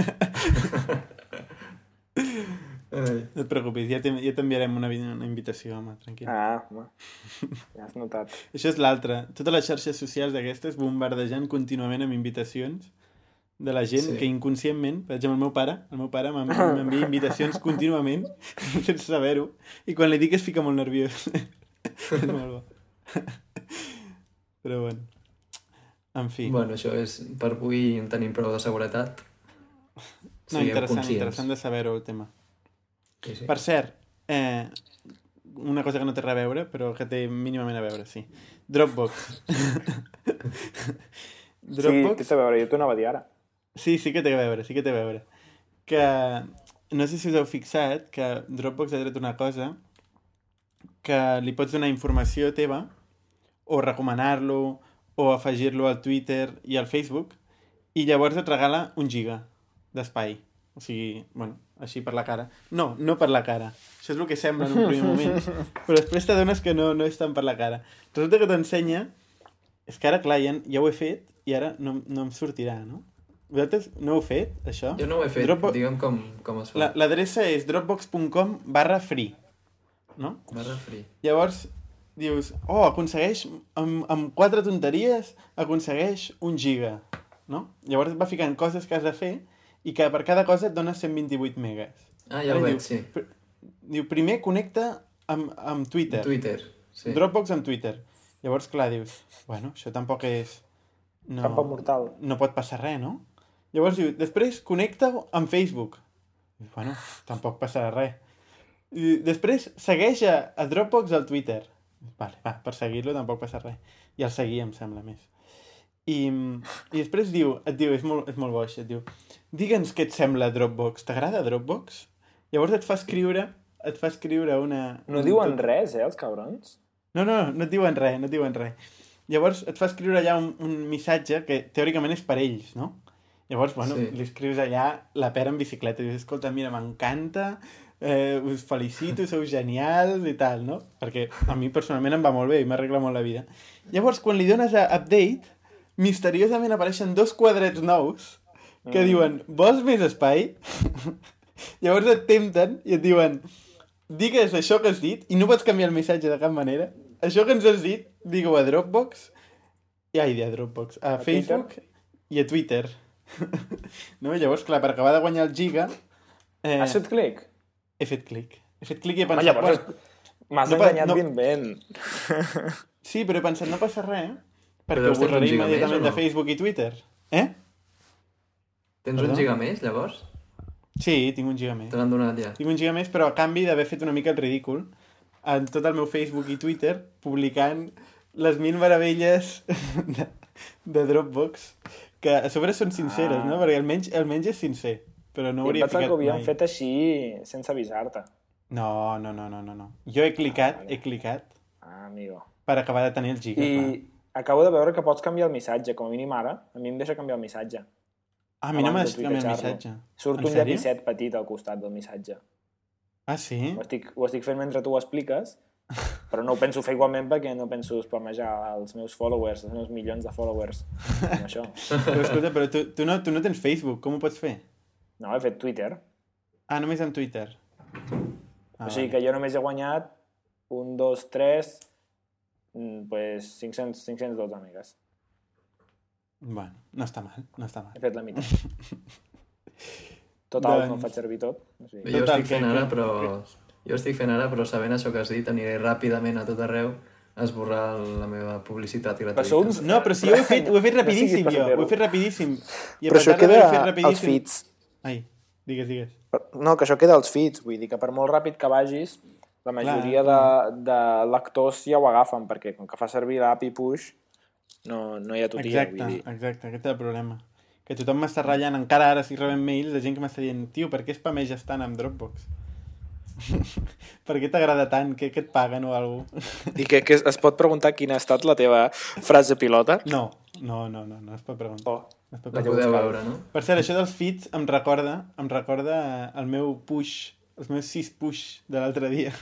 Ai. No et preocupis, ja t'en- ja t'enviarem una, una invitació, home, tranquil. Ah, home. Ja has notat. Això és l'altre. Totes les xarxes socials d'aquestes bombardejant contínuament amb invitacions de la gent Sí. que inconscientment, per exemple, el meu pare, el meu pare m'en- m'envia invitacions contínuament sense saber-ho i quan li dic es fica molt nerviós. és molt bo. Però bueno. En fi. Bueno, això és... Per avui en tenim prou de seguretat. no, Siguem interessant, conscients. interessant de saber-ho el tema. Sí, sí. Per cert, eh, una cosa que no té res a veure, però que té mínimament a veure, sí. Dropbox. Sí, què té a veure? Jo t'ho anava a dir ara. Sí, sí que té a veure, sí que té a veure. Que no sé si us heu fixat que Dropbox ha tret una cosa que li pots donar informació teva o recomanar-lo o afegir-lo al Twitter i al Facebook i llavors et regala un giga d'espai. O sigui, bueno, així per la cara. No, no per la cara. Això és el que sembla en un primer moment. Però després t'adones que no, no és tant per la cara. Resulta que t'ensenya... És que ara, clar, ja, ja ho he fet i ara no, no em sortirà, no? Vosaltres no ho heu fet, això? Jo no ho he fet, Dropbox- digue'm com, com es fa. La- L'adreça és dropbox.com barra free, no? Barra free. Llavors dius, oh, aconsegueix, amb, amb quatre tonteries, aconsegueix un giga, no? Llavors et va ficant coses que has de fer i que per cada cosa et dona 128 megas. Ah, ja Ara ho veig, sí. pr- Diu, primer connecta amb, amb Twitter. Twitter. Sí. Dropbox amb Twitter. Llavors, clar, dius, bueno, això tampoc és... No, Trampa mortal. no pot passar res, no? Llavors diu, després connecta-ho amb Facebook. I, bueno, tampoc passarà res. I després segueix a, a Dropbox al Twitter. Vale, va, per seguir-lo tampoc passa res. I el seguir, em sembla més. I, i després diu, et diu, és molt, és molt boix, et diu, digue'ns què et sembla Dropbox. T'agrada Dropbox? Llavors et fa escriure, et fa escriure una... No un- diuen res, eh, els cabrons? no, no, no et diuen res, no et diuen res. Llavors et fa escriure allà un, un missatge que teòricament és per ells, no? Llavors, bueno, Sí. sí. li escrius allà la pera en bicicleta i dius, escolta, mira, m'encanta, eh, us felicito, sou genials i tal, no? Perquè a mi personalment em va molt bé i m'arregla molt la vida. Llavors, quan li dones a update, misteriosament apareixen dos quadrets nous que Mm. diuen, vols més espai? Llavors et tempten i et diuen, digues això que has dit i no pots canviar el missatge de cap manera. Això que ens has dit, digue-ho a Dropbox, i ai, a Dropbox, a, A Facebook i a Twitter. no? Llavors, clar, per acabar de guanyar el giga, eh, Has fet clic? he fet clic. He fet clic i he Home, pensat, llavors bueno, m'has no enganyat no- ben ben. sí, però he pensat, no passa res, perquè Però ho borraré immediatament no? de Facebook i Twitter. Eh? Tens Perdó? un giga més, llavors? Sí, tinc un giga més. Te l'han donat ja. Tinc un giga més, però a canvi d'haver fet una mica el ridícul en tot el meu Facebook i Twitter publicant les mil meravelles de, de Dropbox que a sobre són sinceres, Ah. no? Perquè almenys, almenys és sincer però no ho I em hauria ficat que ho havien mai. fet així sense avisar-te. No, no, no, no, no, no. Jo he clicat, he clicat Ah, amigo. per acabar de tenir el giga. I clar. Acabo de veure que pots canviar el missatge, com a mínim ara. A mi em deixa canviar el missatge. Ah, a mi no m'ha deixat canviar el missatge. Surt En un sèrio? llapicet petit al costat del missatge. Ah, sí? Ho estic, ho estic fent mentre tu ho expliques, però no ho penso fer igualment perquè no penso spamejar els meus followers, els meus milions de followers amb això. Però escolta, però tu, tu, no, tu no tens Facebook, com ho pots fer? No, he fet Twitter. Ah, només amb Twitter. Ah, o sigui que jo només he guanyat un, dos, tres, pues 500, 512 amigues. Bueno, no està mal, no està mal. He fet la meitat. Total, Doncs- no ho faig servir tot. O sigui, Jo estic fent ara, però... Jo estic fent ara, però sabent això que has dit, aniré ràpidament a tot arreu a esborrar la meva publicitat gratuïta. Però sou uns- No, però si jo ho he fet, ho he fet No rapidíssim, siguis jo. Ho he fet rapidíssim. I Però això queda als feeds. Ai, Digues, digues. No, que això queda als feeds, vull dir que per molt ràpid que vagis, la majoria de, de lectors ja ho agafen, perquè com que fa servir l'API push, no, no hi ha tutia, Exacte, vull dir. exacte, aquest és el problema. Que tothom m'està ratllant, encara ara estic rebent mails de gent que m'està dient tio, per què spameges tant amb Dropbox? per què t'agrada tant? Què, què et paguen o alguna cosa? I que, que es pot preguntar quina ha estat la teva frase pilota? No, no, no, no, no es pot preguntar. Oh, No es pot La preguntar. podeu buscar. veure, no? Per cert, això dels feeds em recorda, em recorda el meu push, els meus sis push de l'altre dia,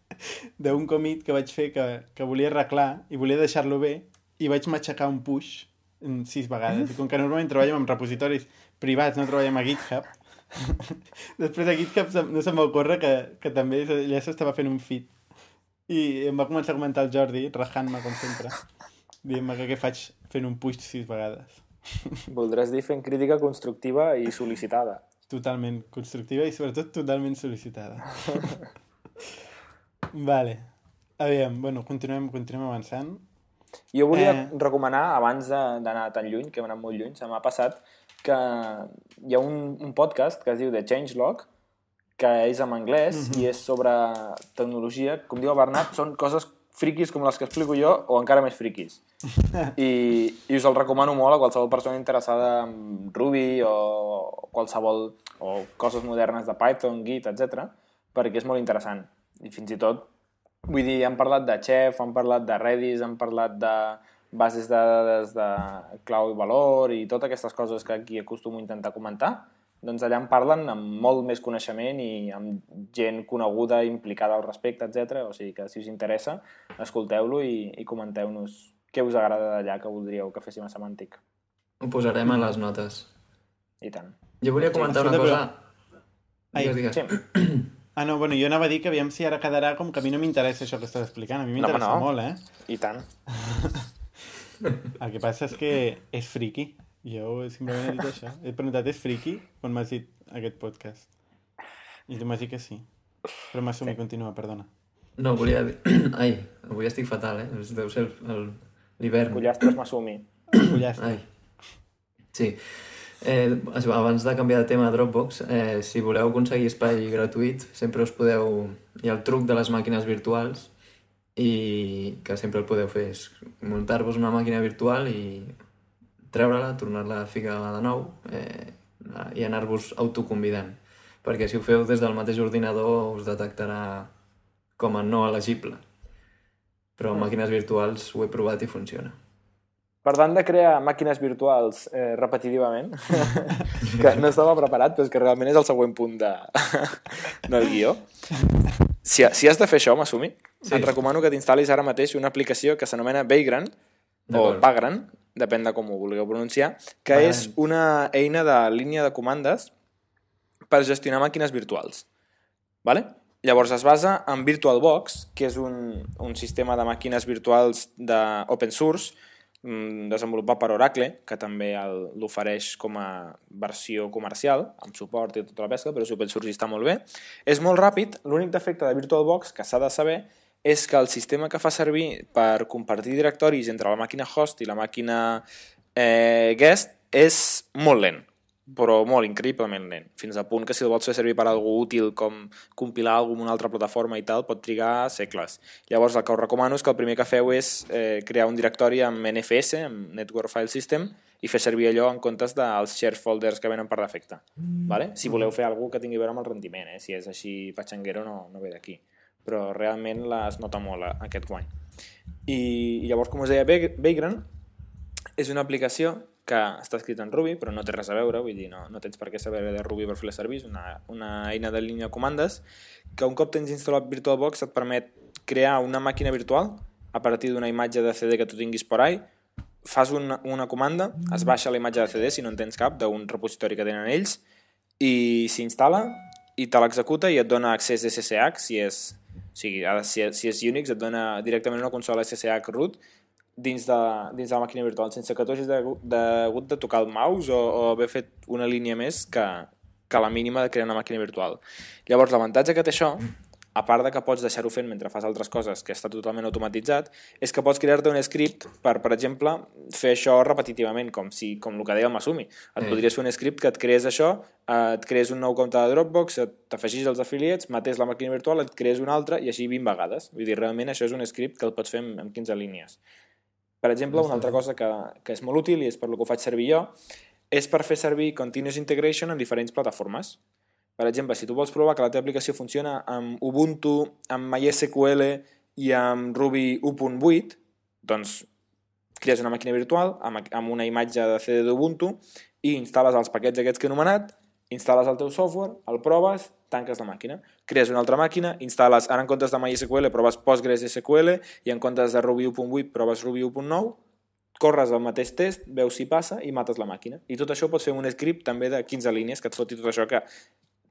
d'un commit que vaig fer que, que volia arreglar i volia deixar-lo bé i vaig matxacar un push en sis vegades. I com que normalment treballem amb repositoris privats, no treballem a GitHub, després a GitHub se- no se'm va ocórrer que, que també ja s'estava fent un feed. I em va començar a comentar el Jordi, rajant-me com sempre, dient-me que què faig fent un push sis vegades. Voldràs dir fent crítica constructiva i sol·licitada. Totalment constructiva i sobretot totalment sol·licitada. vale. Aviam, bueno, continuem, continuem avançant. Jo volia Eh. recomanar, abans d'anar tan lluny, que hem anat molt lluny, se m'ha passat que hi ha un, un podcast que es diu The Changelog, que és en anglès i és sobre tecnologia. Com diu el Bernat, són coses friquis com les que explico jo o encara més friquis. I, i us el recomano molt a qualsevol persona interessada en Ruby o qualsevol o coses modernes de Python, Git, etc perquè és molt interessant. I fins i tot, vull dir, han parlat de Chef, han parlat de Redis, han parlat de bases de dades de clau i valor i totes aquestes coses que aquí acostumo a intentar comentar, doncs allà en parlen amb molt més coneixement i amb gent coneguda, implicada al respecte, etc. O sigui que si us interessa, escolteu-lo i, i comenteu-nos què us agrada d'allà que voldríeu que féssim a Semàntic. Ho posarem a les notes. I tant. Jo volia comentar una escolta, cosa... Ai. Digues, digues. Sí, Ah, no, bueno, jo anava a dir que aviam si ara quedarà com que a mi no m'interessa això que estàs explicant. A mi No, m'interessa home, no. molt, eh? i tant. El que passa és que és friki. Jo simplement he dit això. He preguntat, és friki? Quan m'has dit aquest podcast. I tu m'has dit que sí. Però m'assumi, sí. continua, perdona. No, volia dir... Ai, avui estic fatal, eh? Deu ser el- el- l'hivern. Pollastres m'assumi. Pollastre. Ai. Sí. Eh, això, abans de canviar de tema a Dropbox, eh, si voleu aconseguir espai gratuït, sempre us podeu... Hi ha el truc de les màquines virtuals i que sempre el podeu fer és muntar-vos una màquina virtual i treure-la, tornar-la a ficar de nou eh, i anar-vos autoconvidant. Perquè si ho feu des del mateix ordinador us detectarà com a no elegible. Però amb màquines virtuals ho he provat i funciona. Parlant de crear màquines virtuals eh, repetitivament, que no estava preparat, però és que realment és el següent punt de, del guió. Si, si has de fer això, Masumi, sí. et recomano que t'instal·lis ara mateix una aplicació que s'anomena Vagrant, o D'acord. Depèn de com ho vulgueu pronunciar, que Vagrant. és una eina de línia de comandes per gestionar màquines virtuals. Vale? Llavors es basa en VirtualBox, que és un, un sistema de màquines virtuals d'open source mm, desenvolupat per Oracle, que també l'ofereix com a versió comercial, amb suport i tota la pesca, però és open source i està molt bé. És molt ràpid, l'únic defecte de VirtualBox que s'ha de saber és que el sistema que fa servir per compartir directoris entre la màquina host i la màquina eh, guest és molt lent però molt increïblement lent, fins al punt que si el vols fer servir per a algú útil com compilar alguna una altra plataforma i tal, pot trigar segles. Llavors el que us recomano és que el primer que feu és eh, crear un directori amb NFS, amb Network File System, i fer servir allò en comptes dels share folders que venen per defecte. Vale? Si voleu fer alguna que tingui a veure amb el rendiment, eh? si és així patxanguero no, no ve d'aquí. Però realment la- es nota molt eh, aquest guany. I, i llavors, com us deia, Vag- Vagrant és una aplicació que està escrita en Ruby, però no té res a veure, vull dir, no, no tens per què saber de Ruby per fer-la servir, és una, una eina de línia de comandes que un cop tens instal·lat VirtualBox et permet crear una màquina virtual a partir d'una imatge de CD que tu tinguis por ahí, fas una, una comanda, es baixa la imatge de CD si no en tens cap, d'un repositori que tenen ells, i s'instal·la i te l'executa i et dona accés SSH si és, o sigui, si, si és Unix et dona directament una consola SSH root dins de, dins de la màquina virtual sense que tu hagis de, de, hagut de tocar el mouse o, o haver fet una línia més que, que la mínima de crear una màquina virtual. Llavors, l'avantatge que té això a part de que pots deixar-ho fent mentre fas altres coses, que està totalment automatitzat, és que pots crear-te un script per, per exemple, fer això repetitivament, com, si, com el que deia el Masumi. Et Eh. podries fer un script que et creés això, eh, et creés un nou compte de Dropbox, t'afegis els afiliats, matés la màquina virtual, et creés una altra i així 20 vegades. Vull dir, realment això és un script que el pots fer amb, amb 15 línies. Per exemple, una altra cosa que, que és molt útil i és per lo que ho faig servir jo, és per fer servir Continuous Integration en diferents plataformes. Per exemple, si tu vols provar que la teva aplicació funciona amb Ubuntu, amb MySQL i amb Ruby 1.8, doncs crees una màquina virtual amb, una imatge de CD d'Ubuntu i instal·les els paquets aquests que he anomenat, instal·les el teu software, el proves, tanques la màquina. Crees una altra màquina, instal·les, ara en comptes de MySQL proves PostgreSQL i en comptes de Ruby 1.8 proves Ruby 1.9, corres el mateix test, veus si passa i mates la màquina. I tot això pots fer un script també de 15 línies que et foti tot això que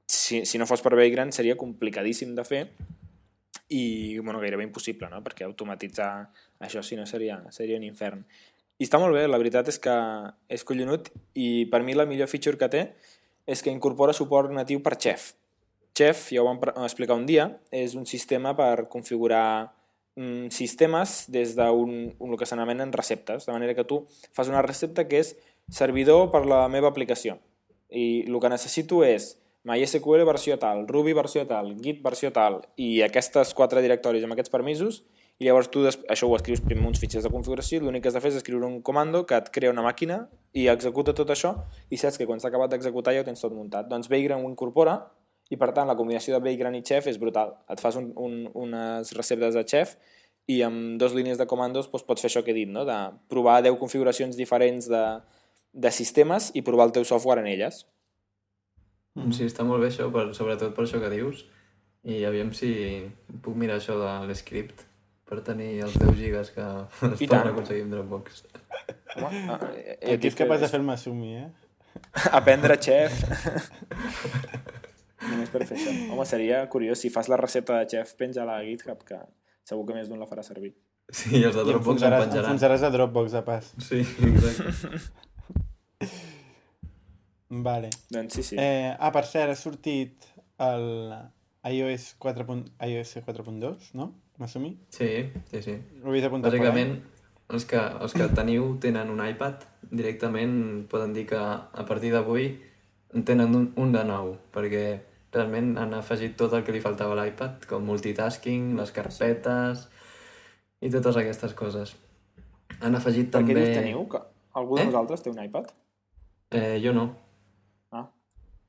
si, si no fos per Vagrant seria complicadíssim de fer i bueno, gairebé impossible, no? perquè automatitzar això si no seria, seria un infern. I està molt bé, la veritat és que és collonut i per mi la millor feature que té és que incorpora suport natiu per Chef. Chef, ja ho vam explicar un dia, és un sistema per configurar mm, sistemes des d'un un, que s'anomenen receptes, de manera que tu fas una recepta que és servidor per la meva aplicació. I el que necessito és MySQL versió tal, Ruby versió tal, Git versió tal, i aquestes quatre directoris amb aquests permisos, i llavors tu això ho escrius primer uns fitxers de configuració, l'únic que has de fer és escriure un comando que et crea una màquina i executa tot això, i saps que quan s'ha acabat d'executar ja ho tens tot muntat. Doncs Vagrant ho incorpora, i per tant la combinació de Vagrant i Chef és brutal. Et fas un, un, unes receptes de Chef i amb dos línies de comandos doncs, pots fer això que he dit, no? de provar 10 configuracions diferents de, de sistemes i provar el teu software en elles. Sí, està molt bé això, per, sobretot per això que dius. I aviam si puc mirar això de l'script per tenir els 10 gigas que es I poden tant. aconseguir amb Dropbox. Home, ah, eh, I aquí és capaç de fer el Masumi, eh? Aprendre Chef. Només per fer això. Home, seria curiós si fas la recepta de Chef, penja-la a GitHub, que segur que més d'un la farà servir. Sí, els de I Dropbox em penjaran. enfonsaràs a Dropbox, de pas. Sí, exacte. Vale. Doncs sí, sí. Eh, ah, per cert, ha sortit el iOS 4. iOS 4.2, no? M'assumí? Sí, sí, sí. Ho havies apuntat Bàsicament, els que, els que teniu tenen un iPad, directament poden dir que a partir d'avui en tenen un, un de nou, perquè realment han afegit tot el que li faltava a l'iPad, com multitasking, les carpetes i totes aquestes coses. Han afegit Per què també... dius teniu? Que algú de Eh? vosaltres té un iPad? Eh, jo no.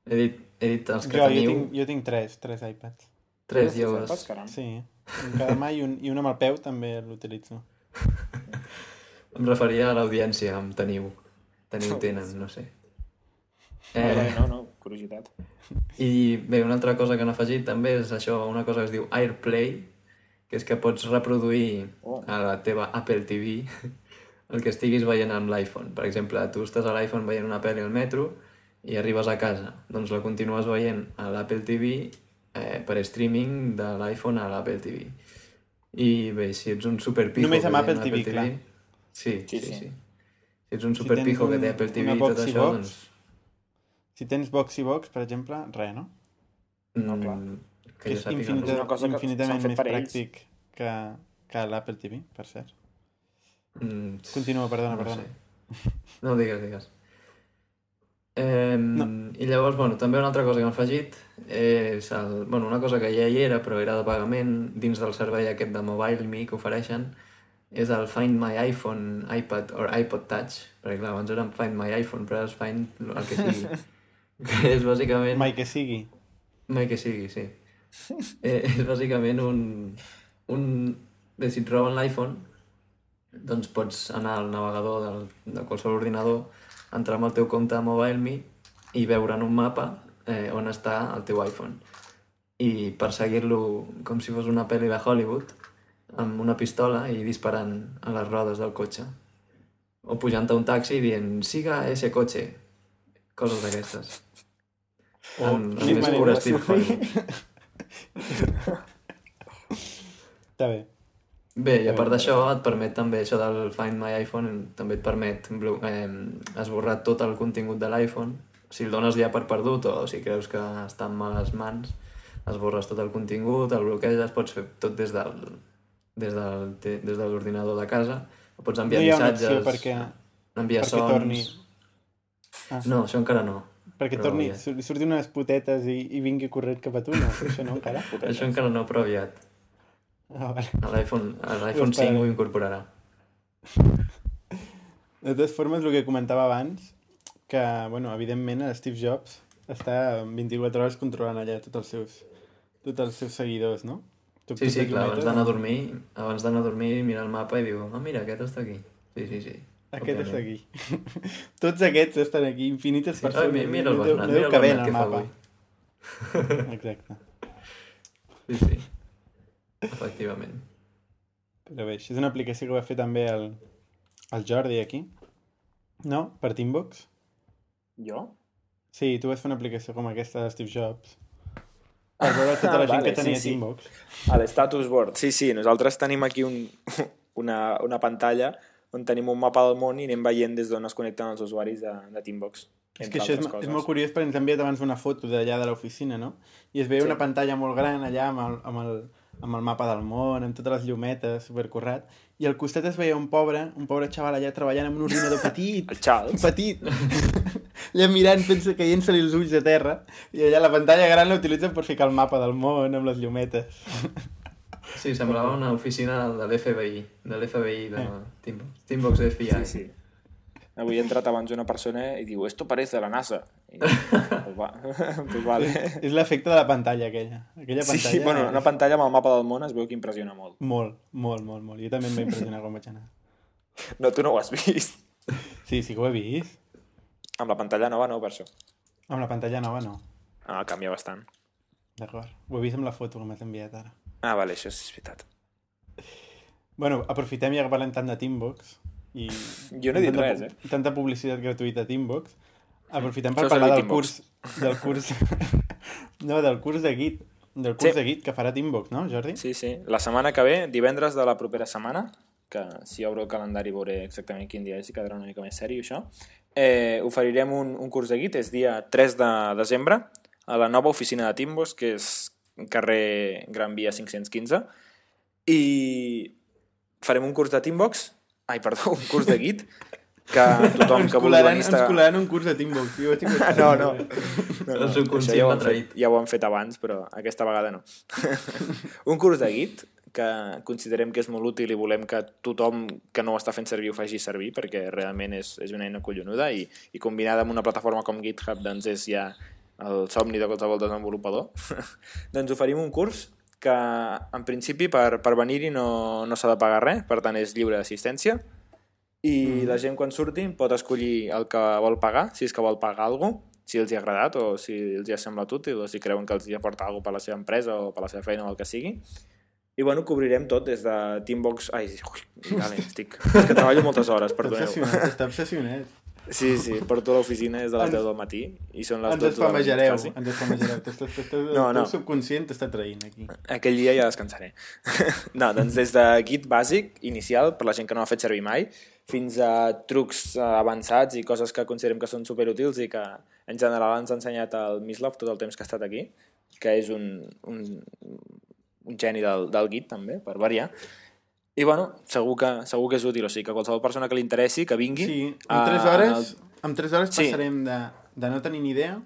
He dit, he dit els que Jo, jo, teniu... tinc, jo tinc tres, tres iPads. Tres, Tens jo... iPads, caram. Sí, un cada mà i un, i un amb el peu també l'utilitzo. Em referia a l'audiència, amb teniu. Teniu, tenen, no sé. Eh... Eh, No, no, curiositat. I bé, una altra cosa que han afegit també és això, una cosa que es diu AirPlay, que és que pots reproduir Oh. a la teva Apple TV el que estiguis veient amb l'iPhone. Per exemple, tu estàs a l'iPhone veient una pel·li al metro i arribes a casa, doncs la continues veient a l'Apple TV eh, per streaming de l'iPhone a l'Apple TV. I bé, si ets un superpijo... Només amb Apple una TV, clar. Sí, Sí, sí, sí. sí. Si ets un Si superpijo tens que un- té Apple TV i tot això, Box, doncs... Si tens box i box, per exemple, res, no? No, clar. mm, Que Que és sàpiga, infinita, una cosa que infinitament més pràctic que, que l'Apple TV, per cert. Mm, Continua, perdona, no perdona. sé. No, digues, digues. Eh, No. I llavors, bueno, també una altra cosa que han afegit és el, bueno, una cosa que ja hi era, però era de pagament dins del servei aquest de Mobile.me que ofereixen, és el Find My iPhone, iPad o iPod Touch, perquè clar, abans era Find My iPhone, però és Find el que sigui. que és bàsicament... Mai que sigui. Mai que sigui, sí. Eh, és bàsicament un... un... Bé, si et roben l'iPhone, doncs pots anar al navegador del, de qualsevol ordinador, entrar amb el teu compte a MobileMe i veure en un mapa eh, on està el teu iPhone. I perseguir-lo com si fos una pel·li de Hollywood, amb una pistola i disparant a les rodes del cotxe. O pujant a un taxi i dient, siga ese cotxe. Coses d'aquestes. O En, en quin més pur de estil. Hollywood. Està bé. Bé, i a part d'això et permet també això del Find My iPhone, també et permet eh, esborrar tot el contingut de l'iPhone. Si el dones ja per perdut o si creus que està en males mans, esborres tot el contingut, el bloqueges, pots fer tot des del des del, des de l'ordinador de casa, pots No enviar una missatges, perquè, enviar perquè sons... torni... Ah. No, això encara no. Perquè Però torni, ja. sur- surtin unes putetes i, i vingui corrent cap a tu, no? Això no, encara? Això encara no, però aviat. Ah, vale. A L'iPhone a l'iPhone esperaré. 5 ho incorporarà. De totes formes, el que comentava abans, que, bueno, evidentment, Steve Jobs està 24 hores controlant allà tots els seus, tots els seus seguidors, no? Tu- Sí, sí, clar, abans d'anar a dormir, abans d'anar a dormir mira el mapa i diu, ah, mira, aquest està aquí. Sí, sí, sí. Aquest està aquí. Tots aquests estan aquí, infinites Sí, persones. ai, mi- mira el Bernat, mira el Bernat que fa avui. Exacte. Sí, sí. Efectivament. Però bé, això és una aplicació que va fer també el, el Jordi aquí. No? Per Teambox? Jo? Sí, tu vas fer una aplicació com aquesta de Steve Jobs. Per veure tota la gent Vale, que tenia sí, sí. Teambox. A l'status board. Sí, sí, nosaltres tenim aquí un, una, una pantalla on tenim un mapa del món i anem veient des d'on es connecten els usuaris de, de Teambox. És que això és, altres és molt curiós perquè ens ha enviat abans una foto d'allà de l'oficina, no? I es veia Sí. una pantalla molt gran allà amb el, amb, el, amb el mapa del món, amb totes les llumetes, supercorrat, i al costat es veia un pobre, un pobre xaval allà treballant amb un ordinador petit, El Charles. petit, allà mirant, pensa caient-se-li els ulls a terra, i allà la pantalla gran la utilitzen per ficar el mapa del món amb les llumetes. Sí, semblava una oficina de l'FBI, de l'FBI de Teambox. Teambox FBI. Sí, sí. Avui ha entrat abans una persona i diu, esto parece la NASA. I, pues, va, pues vale. És l'efecte de la pantalla aquella. Aquella pantalla... Sí, bueno, una pantalla amb el mapa del món es veu que impressiona molt. Molt, molt, molt, molt. Jo també em va impressionar quan vaig anar. No, tu no ho has vist. Sí, sí que ho he vist. Amb la pantalla nova no, per això. Amb la pantalla nova no. Ah, canvia bastant. D'acord. Ho he vist amb la foto que m'has enviat ara. Ah, vale, això és veritat. Bueno, aprofitem ja que parlem tant de Teambox i... Jo no he dit tanta res, eh? Tanta publicitat gratuïta a Teambox. Aprofitem per parlar del curs... Del curs... no, del curs de Git. Del curs Sí. de Git que farà Teambox, no, Jordi? Sí, sí. La setmana que ve, divendres de la propera setmana, que si obro el calendari veuré exactament quin dia és i quedarà una mica més sèrio això, eh, oferirem un, un curs de Git, és dia 3 de desembre, a la nova oficina de Timbos, que és carrer Gran Via 515, i farem un curs de Teambox, ai, perdó, un curs de Git, que tothom ens que vulgui venir ens colaran un curs de Teambox. Vaig estar- No, no. El Això ja ho, han fet, ja ho han fet abans, però aquesta vegada no. un curs de Git que considerem que és molt útil i volem que tothom que no ho està fent servir ho faci servir perquè realment és, és una eina collonuda i, i combinada amb una plataforma com GitHub doncs és ja el somni de qualsevol desenvolupador. doncs oferim un curs que en principi per, per venir-hi no, no s'ha de pagar res, per tant és lliure d'assistència i mm. la gent quan surti pot escollir el que vol pagar, si és que vol pagar alguna cosa, si els hi ha agradat o si els hi ha semblat útil o si creuen que els hi aporta alguna per la seva empresa o per la seva feina o el que sigui. I bueno, cobrirem tot des de Teambox... Ai, ui, vale, estic... És que treballo moltes hores, Està perdoneu. obsessionat, està obsessionat. Sí, sí, porto a l'oficina des de les Ens- 10 del matí i són les Ens 12 de la nit, espamejareu, quasi. ens espamejareu. El No, no. teu subconscient t'està traint aquí. Aquell dia ja descansaré. no, doncs des de Git bàsic, inicial, per la gent que no ha fet servir mai, fins a trucs eh, avançats i coses que considerem que són superútils i que en general ens ha ensenyat el Mislav tot el temps que ha estat aquí, que és un, un, un geni del, del Git també, per variar. I bueno, segur que, segur que és útil, o sigui que qualsevol persona que li interessi, que vingui... Sí, a- en 3 en hores, en 3 hores Sí. passarem de, de no tenir ni idea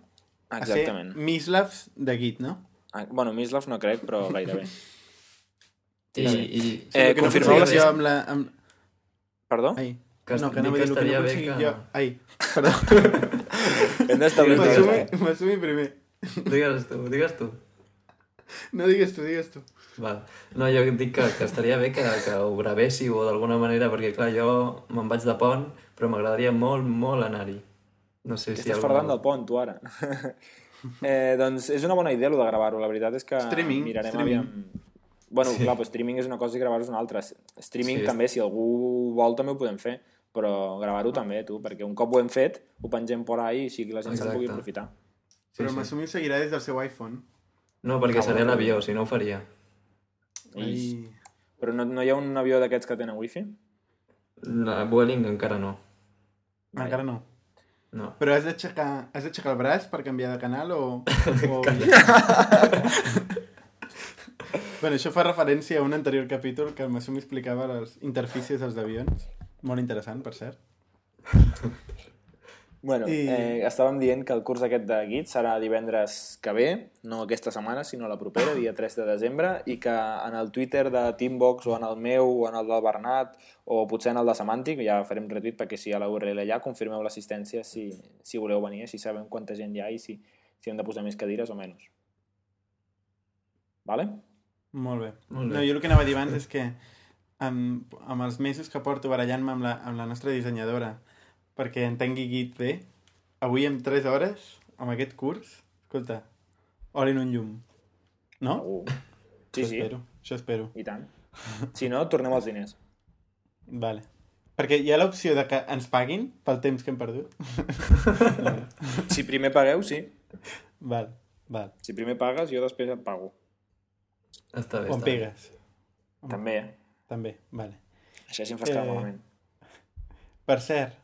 a Exactament. ser Mislavs de Git, no? Ah, bueno, Mislav no crec, però gairebé. I, i, Eh, El que no confirmeu jo sessió? amb la... Amb... Perdó? Ai, Que no, que no m'he que dit el que no estaria bé que- jo. Ai, perdó. Hem d'establir m'assumi primer. Digues tu, digues tu. No digues tu, digues tu. Val. No, jo dic que, que estaria bé que, que ho gravéssiu o d'alguna manera, perquè clar, jo me'n vaig de pont, però m'agradaria molt, molt anar-hi. No sé Que si... estàs algú- parlant del pont, tu, ara. eh, doncs és una bona idea, lo de gravar-ho. La veritat és que Streaming, mirarem streaming. aviam... Bueno, Sí. clar, però streaming és una cosa i gravar-ho és una altra. Streaming Sí. també, si algú vol, també ho podem fer. Però gravar-ho també, tu, perquè un cop ho hem fet, ho pengem por ahí i així que la gent se'n pugui aprofitar. Sí, Però sí. m'assumi seguirà des del seu iPhone. No, perquè Ah, seré a l'avió, si no ho faria. I... Ai. Però no, no hi ha un avió d'aquests que tenen wifi? La Vueling encara no. Encara no. No. Però has d'aixecar has d'aixecar el braç per canviar de canal o... o... bueno, això fa referència a un anterior capítol que el Massum explicava les interfícies dels avions. Molt interessant, per cert. Bueno, I- eh, estàvem dient que el curs aquest de Git serà divendres que ve, no aquesta setmana, sinó la propera, dia 3 de desembre, i que en el Twitter de Teambox o en el meu o en el del Bernat o potser en el de Semantic, ja farem retuit perquè si hi ha la URL allà, confirmeu l'assistència si, si voleu venir, així sabem quanta gent hi ha i si, si hem de posar més cadires o menys. Vale? Molt bé. Molt bé. No, jo el que anava a dir abans és que amb, amb els mesos que porto barallant-me amb, la, amb la nostra dissenyadora perquè entengui Git bé, avui en 3 hores, amb aquest curs, escolta, hora en un llum. No? Segur. Sí, això sí, espero, això espero. i tant. Si no, tornem als diners. Vale. Perquè hi ha l'opció de que ens paguin pel temps que hem perdut. Si primer pagueu, sí. Val, val. Si primer pagues, jo després et pago. Està bé, O em està bé. pegues. També, eh? També, vale. Això sí em fas Eh, malament. Per cert,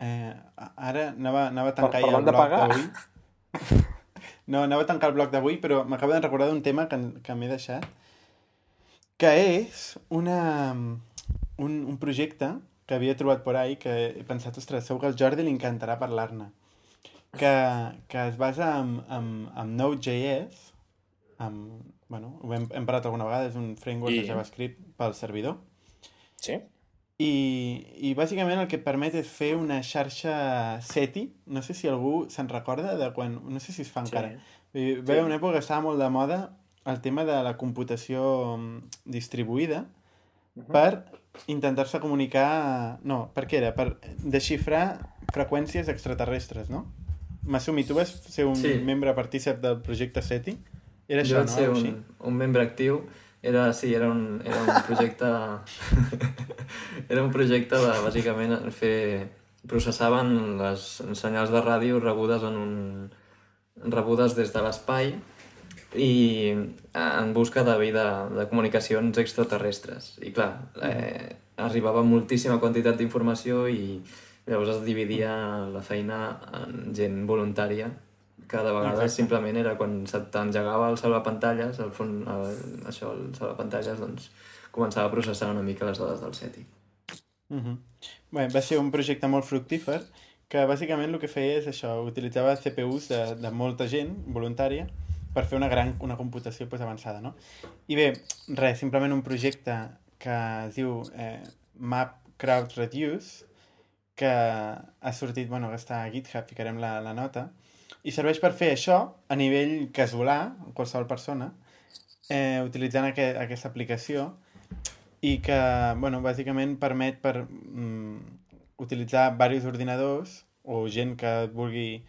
eh, ara anava, anava a tancar Per- ja el bloc d'avui. No, anava a tancar el bloc d'avui, però m'acabo de recordar d'un tema que, que m'he deixat, que és una, un, un projecte que havia trobat por ahí, que he pensat, ostres, segur que al Jordi li encantarà parlar-ne, que, que es basa en, en, en Node.js, amb, bueno, ho hem, hem parlat alguna vegada, és un framework I- de JavaScript pel servidor, Sí? I, i bàsicament el que et permet és fer una xarxa SETI. No sé si algú se'n recorda de quan... No sé si es fa encara. Vull dir, Va haver una època que estava molt de moda el tema de la computació mm, distribuïda per intentar-se comunicar... No, per què era? Per desxifrar freqüències extraterrestres, no? Massumi, tu vas ser un Sí. membre partícip del projecte SETI? Era Jo això, no? ser un, un membre actiu. Era, sí, era un, era un projecte... era un projecte de, bàsicament, fer... Processaven les senyals de ràdio rebudes en un... rebudes des de l'espai i en busca de vida, de comunicacions extraterrestres. I clar, eh, arribava moltíssima quantitat d'informació i llavors es dividia la feina en gent voluntària cada vegada Exacte. simplement era quan t'engegava el salvapantalles, el fons, el, això, el salvapantalles, doncs començava a processar una mica les dades del SETI. Uh -huh. Bé, va ser un projecte molt fructífer que bàsicament el que feia és això, utilitzava CPUs de, de molta gent voluntària per fer una gran una computació pues, avançada, no? I bé, res, simplement un projecte que es diu eh, Map Crowd Reduce que ha sortit, bueno, que està a GitHub, ficarem la, la nota, i serveix per fer això a nivell casolà, qualsevol persona, eh, utilitzant aqu aquesta aplicació i que, bueno, bàsicament permet per mm, utilitzar diversos ordinadors o gent que vulgui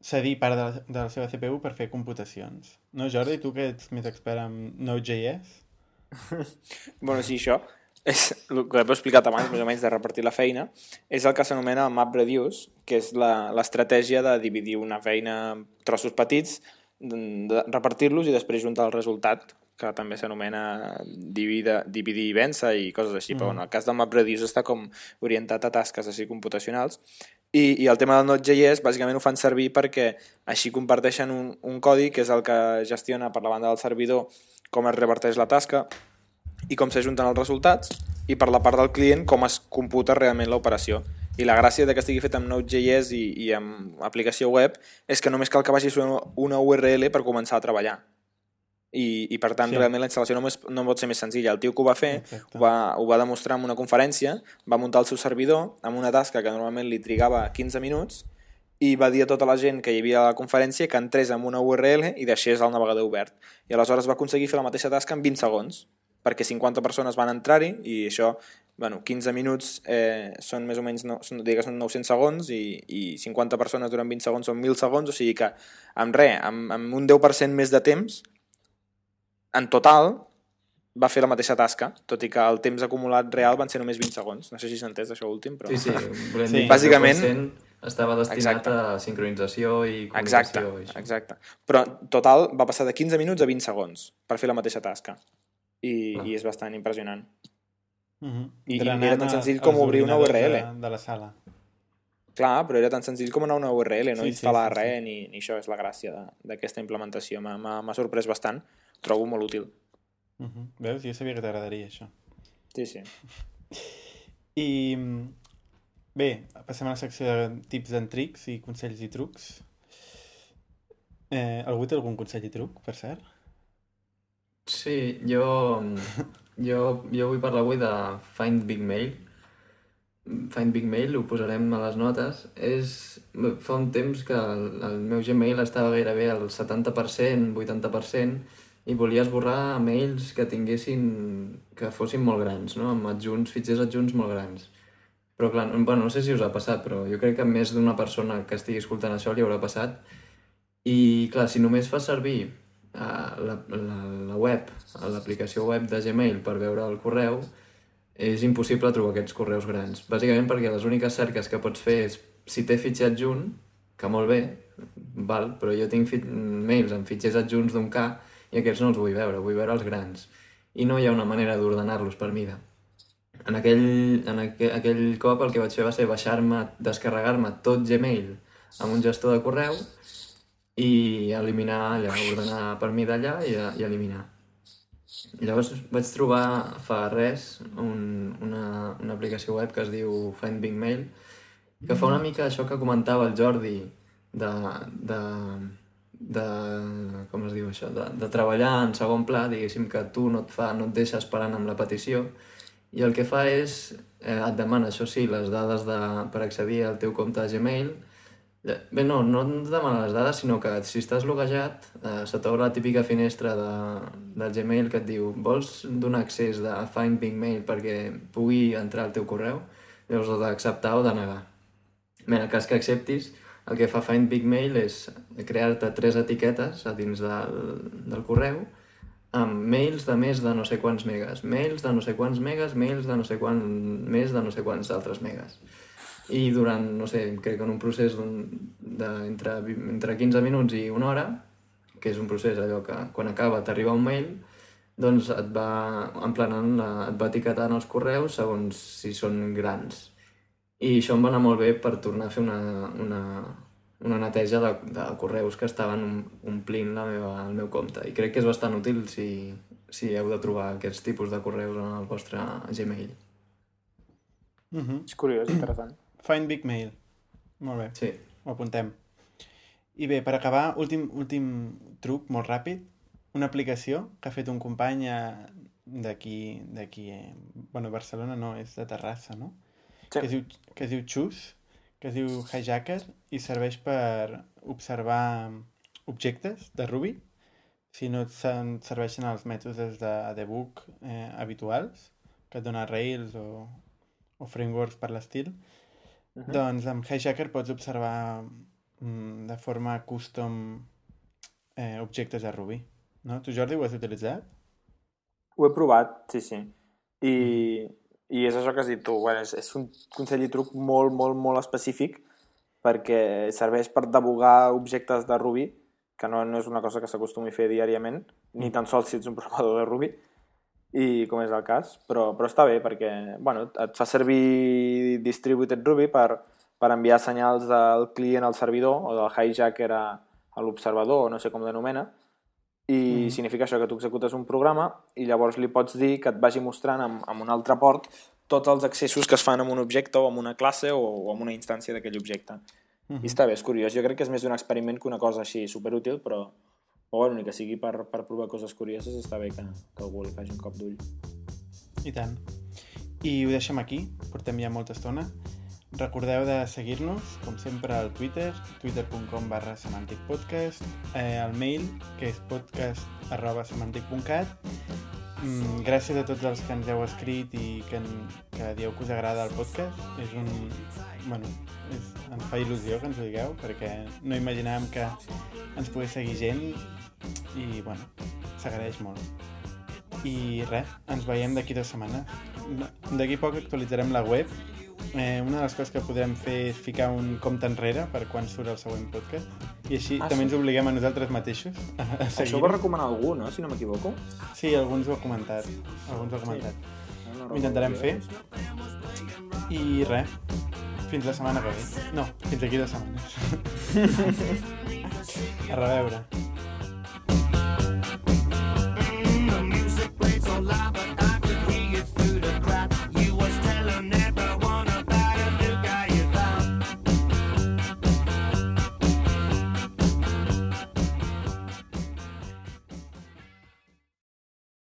cedir part de la, de la seva CPU per fer computacions. No, Jordi, tu que ets més expert en Node.js? Bueno, sí, això és el que he explicat abans, més o menys, de repartir la feina, és el que s'anomena map reduce, que és la- l'estratègia de dividir una feina en trossos petits, repartir-los i després juntar el resultat, que també s'anomena dividir, dividir i vèncer i coses així, mm. però en el cas del map reduce està com orientat a tasques així computacionals. I, i el tema del Node.js bàsicament ho fan servir perquè així comparteixen un, un codi que és el que gestiona per la banda del servidor com es reparteix la tasca i com s'ajunten els resultats i per la part del client com es computa realment l'operació. I la gràcia de que estigui fet amb Node.js i, i amb aplicació web és que només cal que vagis una, una URL per començar a treballar. I, i per tant, Sí. realment la instal·lació no, és, no pot ser més senzilla. El tio que ho va fer Exacte. ho va, ho va demostrar en una conferència, va muntar el seu servidor amb una tasca que normalment li trigava 15 minuts i va dir a tota la gent que hi havia a la conferència que entrés amb una URL i deixés el navegador obert. I aleshores va aconseguir fer la mateixa tasca en 20 segons, perquè 50 persones van entrar-hi i això, bueno, 15 minuts eh, són més o menys, no, són, digues, són 900 segons i, i 50 persones durant 20 segons són 1.000 segons, o sigui que amb res, amb, amb un 10% més de temps, en total va fer la mateixa tasca, tot i que el temps acumulat real van ser només 20 segons. No sé si s'ha entès això últim, però... Sí, sí, volem Sí. dir Bàsicament- el 10% estava destinat Exacte. a sincronització i Exacte, comunicació. i això. exacte. Però en total va passar de 15 minuts a 20 segons per fer la mateixa tasca. I, Clar. i és bastant impressionant. Uh -huh. I- i era tan senzill com obrir una URL. De, de la sala. Clar, però era tan senzill com anar a una URL, no Sí, sí, instal·lar sí, sí. res, ni, ni això és la gràcia d'aquesta implementació. M'ha- sorprès bastant, ho trobo molt útil. Uh -huh. Veus? Jo sabia que t'agradaria això. Sí, sí. I mm, bé, passem a la secció de tips and tricks i consells i trucs. Eh, algú té algun consell i truc, per cert? Sí, jo, jo, jo vull parlar avui de Find Big Mail. Find Big Mail, ho posarem a les notes. És, fa un temps que el, el meu Gmail estava gairebé al 70%, 80%, i volia esborrar mails que tinguessin, que fossin molt grans, no? amb adjunts, fitxers adjunts molt grans. Però clar, no, bueno, no sé si us ha passat, però jo crec que més d'una persona que estigui escoltant això li haurà passat. I clar, si només fa servir la, la, la web, l'aplicació web de Gmail per veure el correu, és impossible trobar aquests correus grans. Bàsicament perquè les úniques cerques que pots fer és si té fitxer adjunt, que molt bé, val, però jo tinc fit mails amb fitxers adjunts d'un K i aquests no els vull veure, vull veure els grans. I no hi ha una manera d'ordenar-los per mida. En aquell, en aquell, aquell cop el que vaig fer va ser baixar-me, descarregar-me tot Gmail amb un gestor de correu i eliminar allà, ordenar per mi d'allà i, i eliminar. Llavors vaig trobar fa res un, una, una aplicació web que es diu Find Big Mail que fa una mica això que comentava el Jordi de, de, de com es diu això, de, de treballar en segon pla, diguéssim que tu no et, fa, no et deixa esperant amb la petició i el que fa és, eh, et demana, això sí, les dades de, per accedir al teu compte de Gmail Bé, no, no et demana les dades, sinó que si estàs loguejat, eh, se t'obre la típica finestra de, del Gmail que et diu vols donar accés de Find Big Mail perquè pugui entrar al teu correu? Llavors has d'acceptar o de negar. Bé, en el cas que acceptis, el que fa Find Big Mail és crear-te tres etiquetes a dins del, del correu amb mails de més de no sé quants megas, mails de no sé quants megas, mails de no sé quant, més de no sé quants altres megas i durant, no sé, crec que en un procés d'entre entre 15 minuts i una hora, que és un procés allò que quan acaba t'arriba un mail, doncs et va emplenant, la, et va etiquetant els correus segons si són grans. I això em va anar molt bé per tornar a fer una, una, una neteja de, de correus que estaven omplint la meva, el meu compte. I crec que és bastant útil si, si heu de trobar aquests tipus de correus en el vostre Gmail. Uh -huh. És curiós, interessant. Find Big Mail. Molt bé, Sí. ho apuntem. I bé, per acabar, últim, últim truc molt ràpid. Una aplicació que ha fet un company eh, d'aquí, d'aquí, eh, bueno, Barcelona no, és de Terrassa, no? Sí. Que, es diu, que es diu Choose, que es diu Hijacker i serveix per observar objectes de Ruby si no et serveixen els mètodes de debug eh, habituals que et dona Rails o, o frameworks per l'estil Uh -huh. doncs amb Hijacker pots observar mm, de forma custom eh, objectes de Ruby. No? Tu, Jordi, ho has utilitzat? Ho he provat, sí, sí. I, i és això que has dit tu. Bueno, és, és un consell i truc molt, molt, molt específic perquè serveix per debugar objectes de Ruby, que no, no és una cosa que s'acostumi a fer diàriament, ni tan sols si ets un programador de Ruby, i com és el cas, però, però està bé perquè bueno, et fa servir Distributed Ruby per, per enviar senyals del client al servidor o del hijacker a, a l'observador, o no sé com l'anomena, i Mhm. significa això que tu executes un programa i llavors li pots dir que et vagi mostrant amb, amb un altre port tots els accessos que es fan amb un objecte o amb una classe o, o amb una instància d'aquell objecte. Mhm. I està bé, és curiós. Jo crec que és més un experiment que una cosa així superútil, però, però bueno, ni que sigui per, per provar coses curioses, està bé que, que algú li faci un cop d'ull. I tant. I ho deixem aquí, portem ja molta estona. Recordeu de seguir-nos, com sempre, al Twitter, twitter.com barra semanticpodcast, eh, el mail, que és podcast arroba semantic.cat. Mm, gràcies a tots els que ens heu escrit i que, en, que dieu que us agrada el podcast. És un... Bueno, és, ens fa il·lusió que ens ho digueu, perquè no imaginàvem que ens pogués seguir gent i, bueno, s'agraeix molt. I res, ens veiem d'aquí dues setmanes. D'aquí poc actualitzarem la web. Eh, una de les coses que podrem fer és ficar un compte enrere per quan surt el següent podcast. I així Ah, també sí? ens obliguem a nosaltres mateixos a, a Això seguir. ho va recomanar algú, no?, si no m'equivoco. Sí, alguns ho ha comentat. Alguns ho ha comentat. No, no Ho intentarem fer. I res, Fins la setmana que ve. No, fins aquí dues setmanes. a reveure.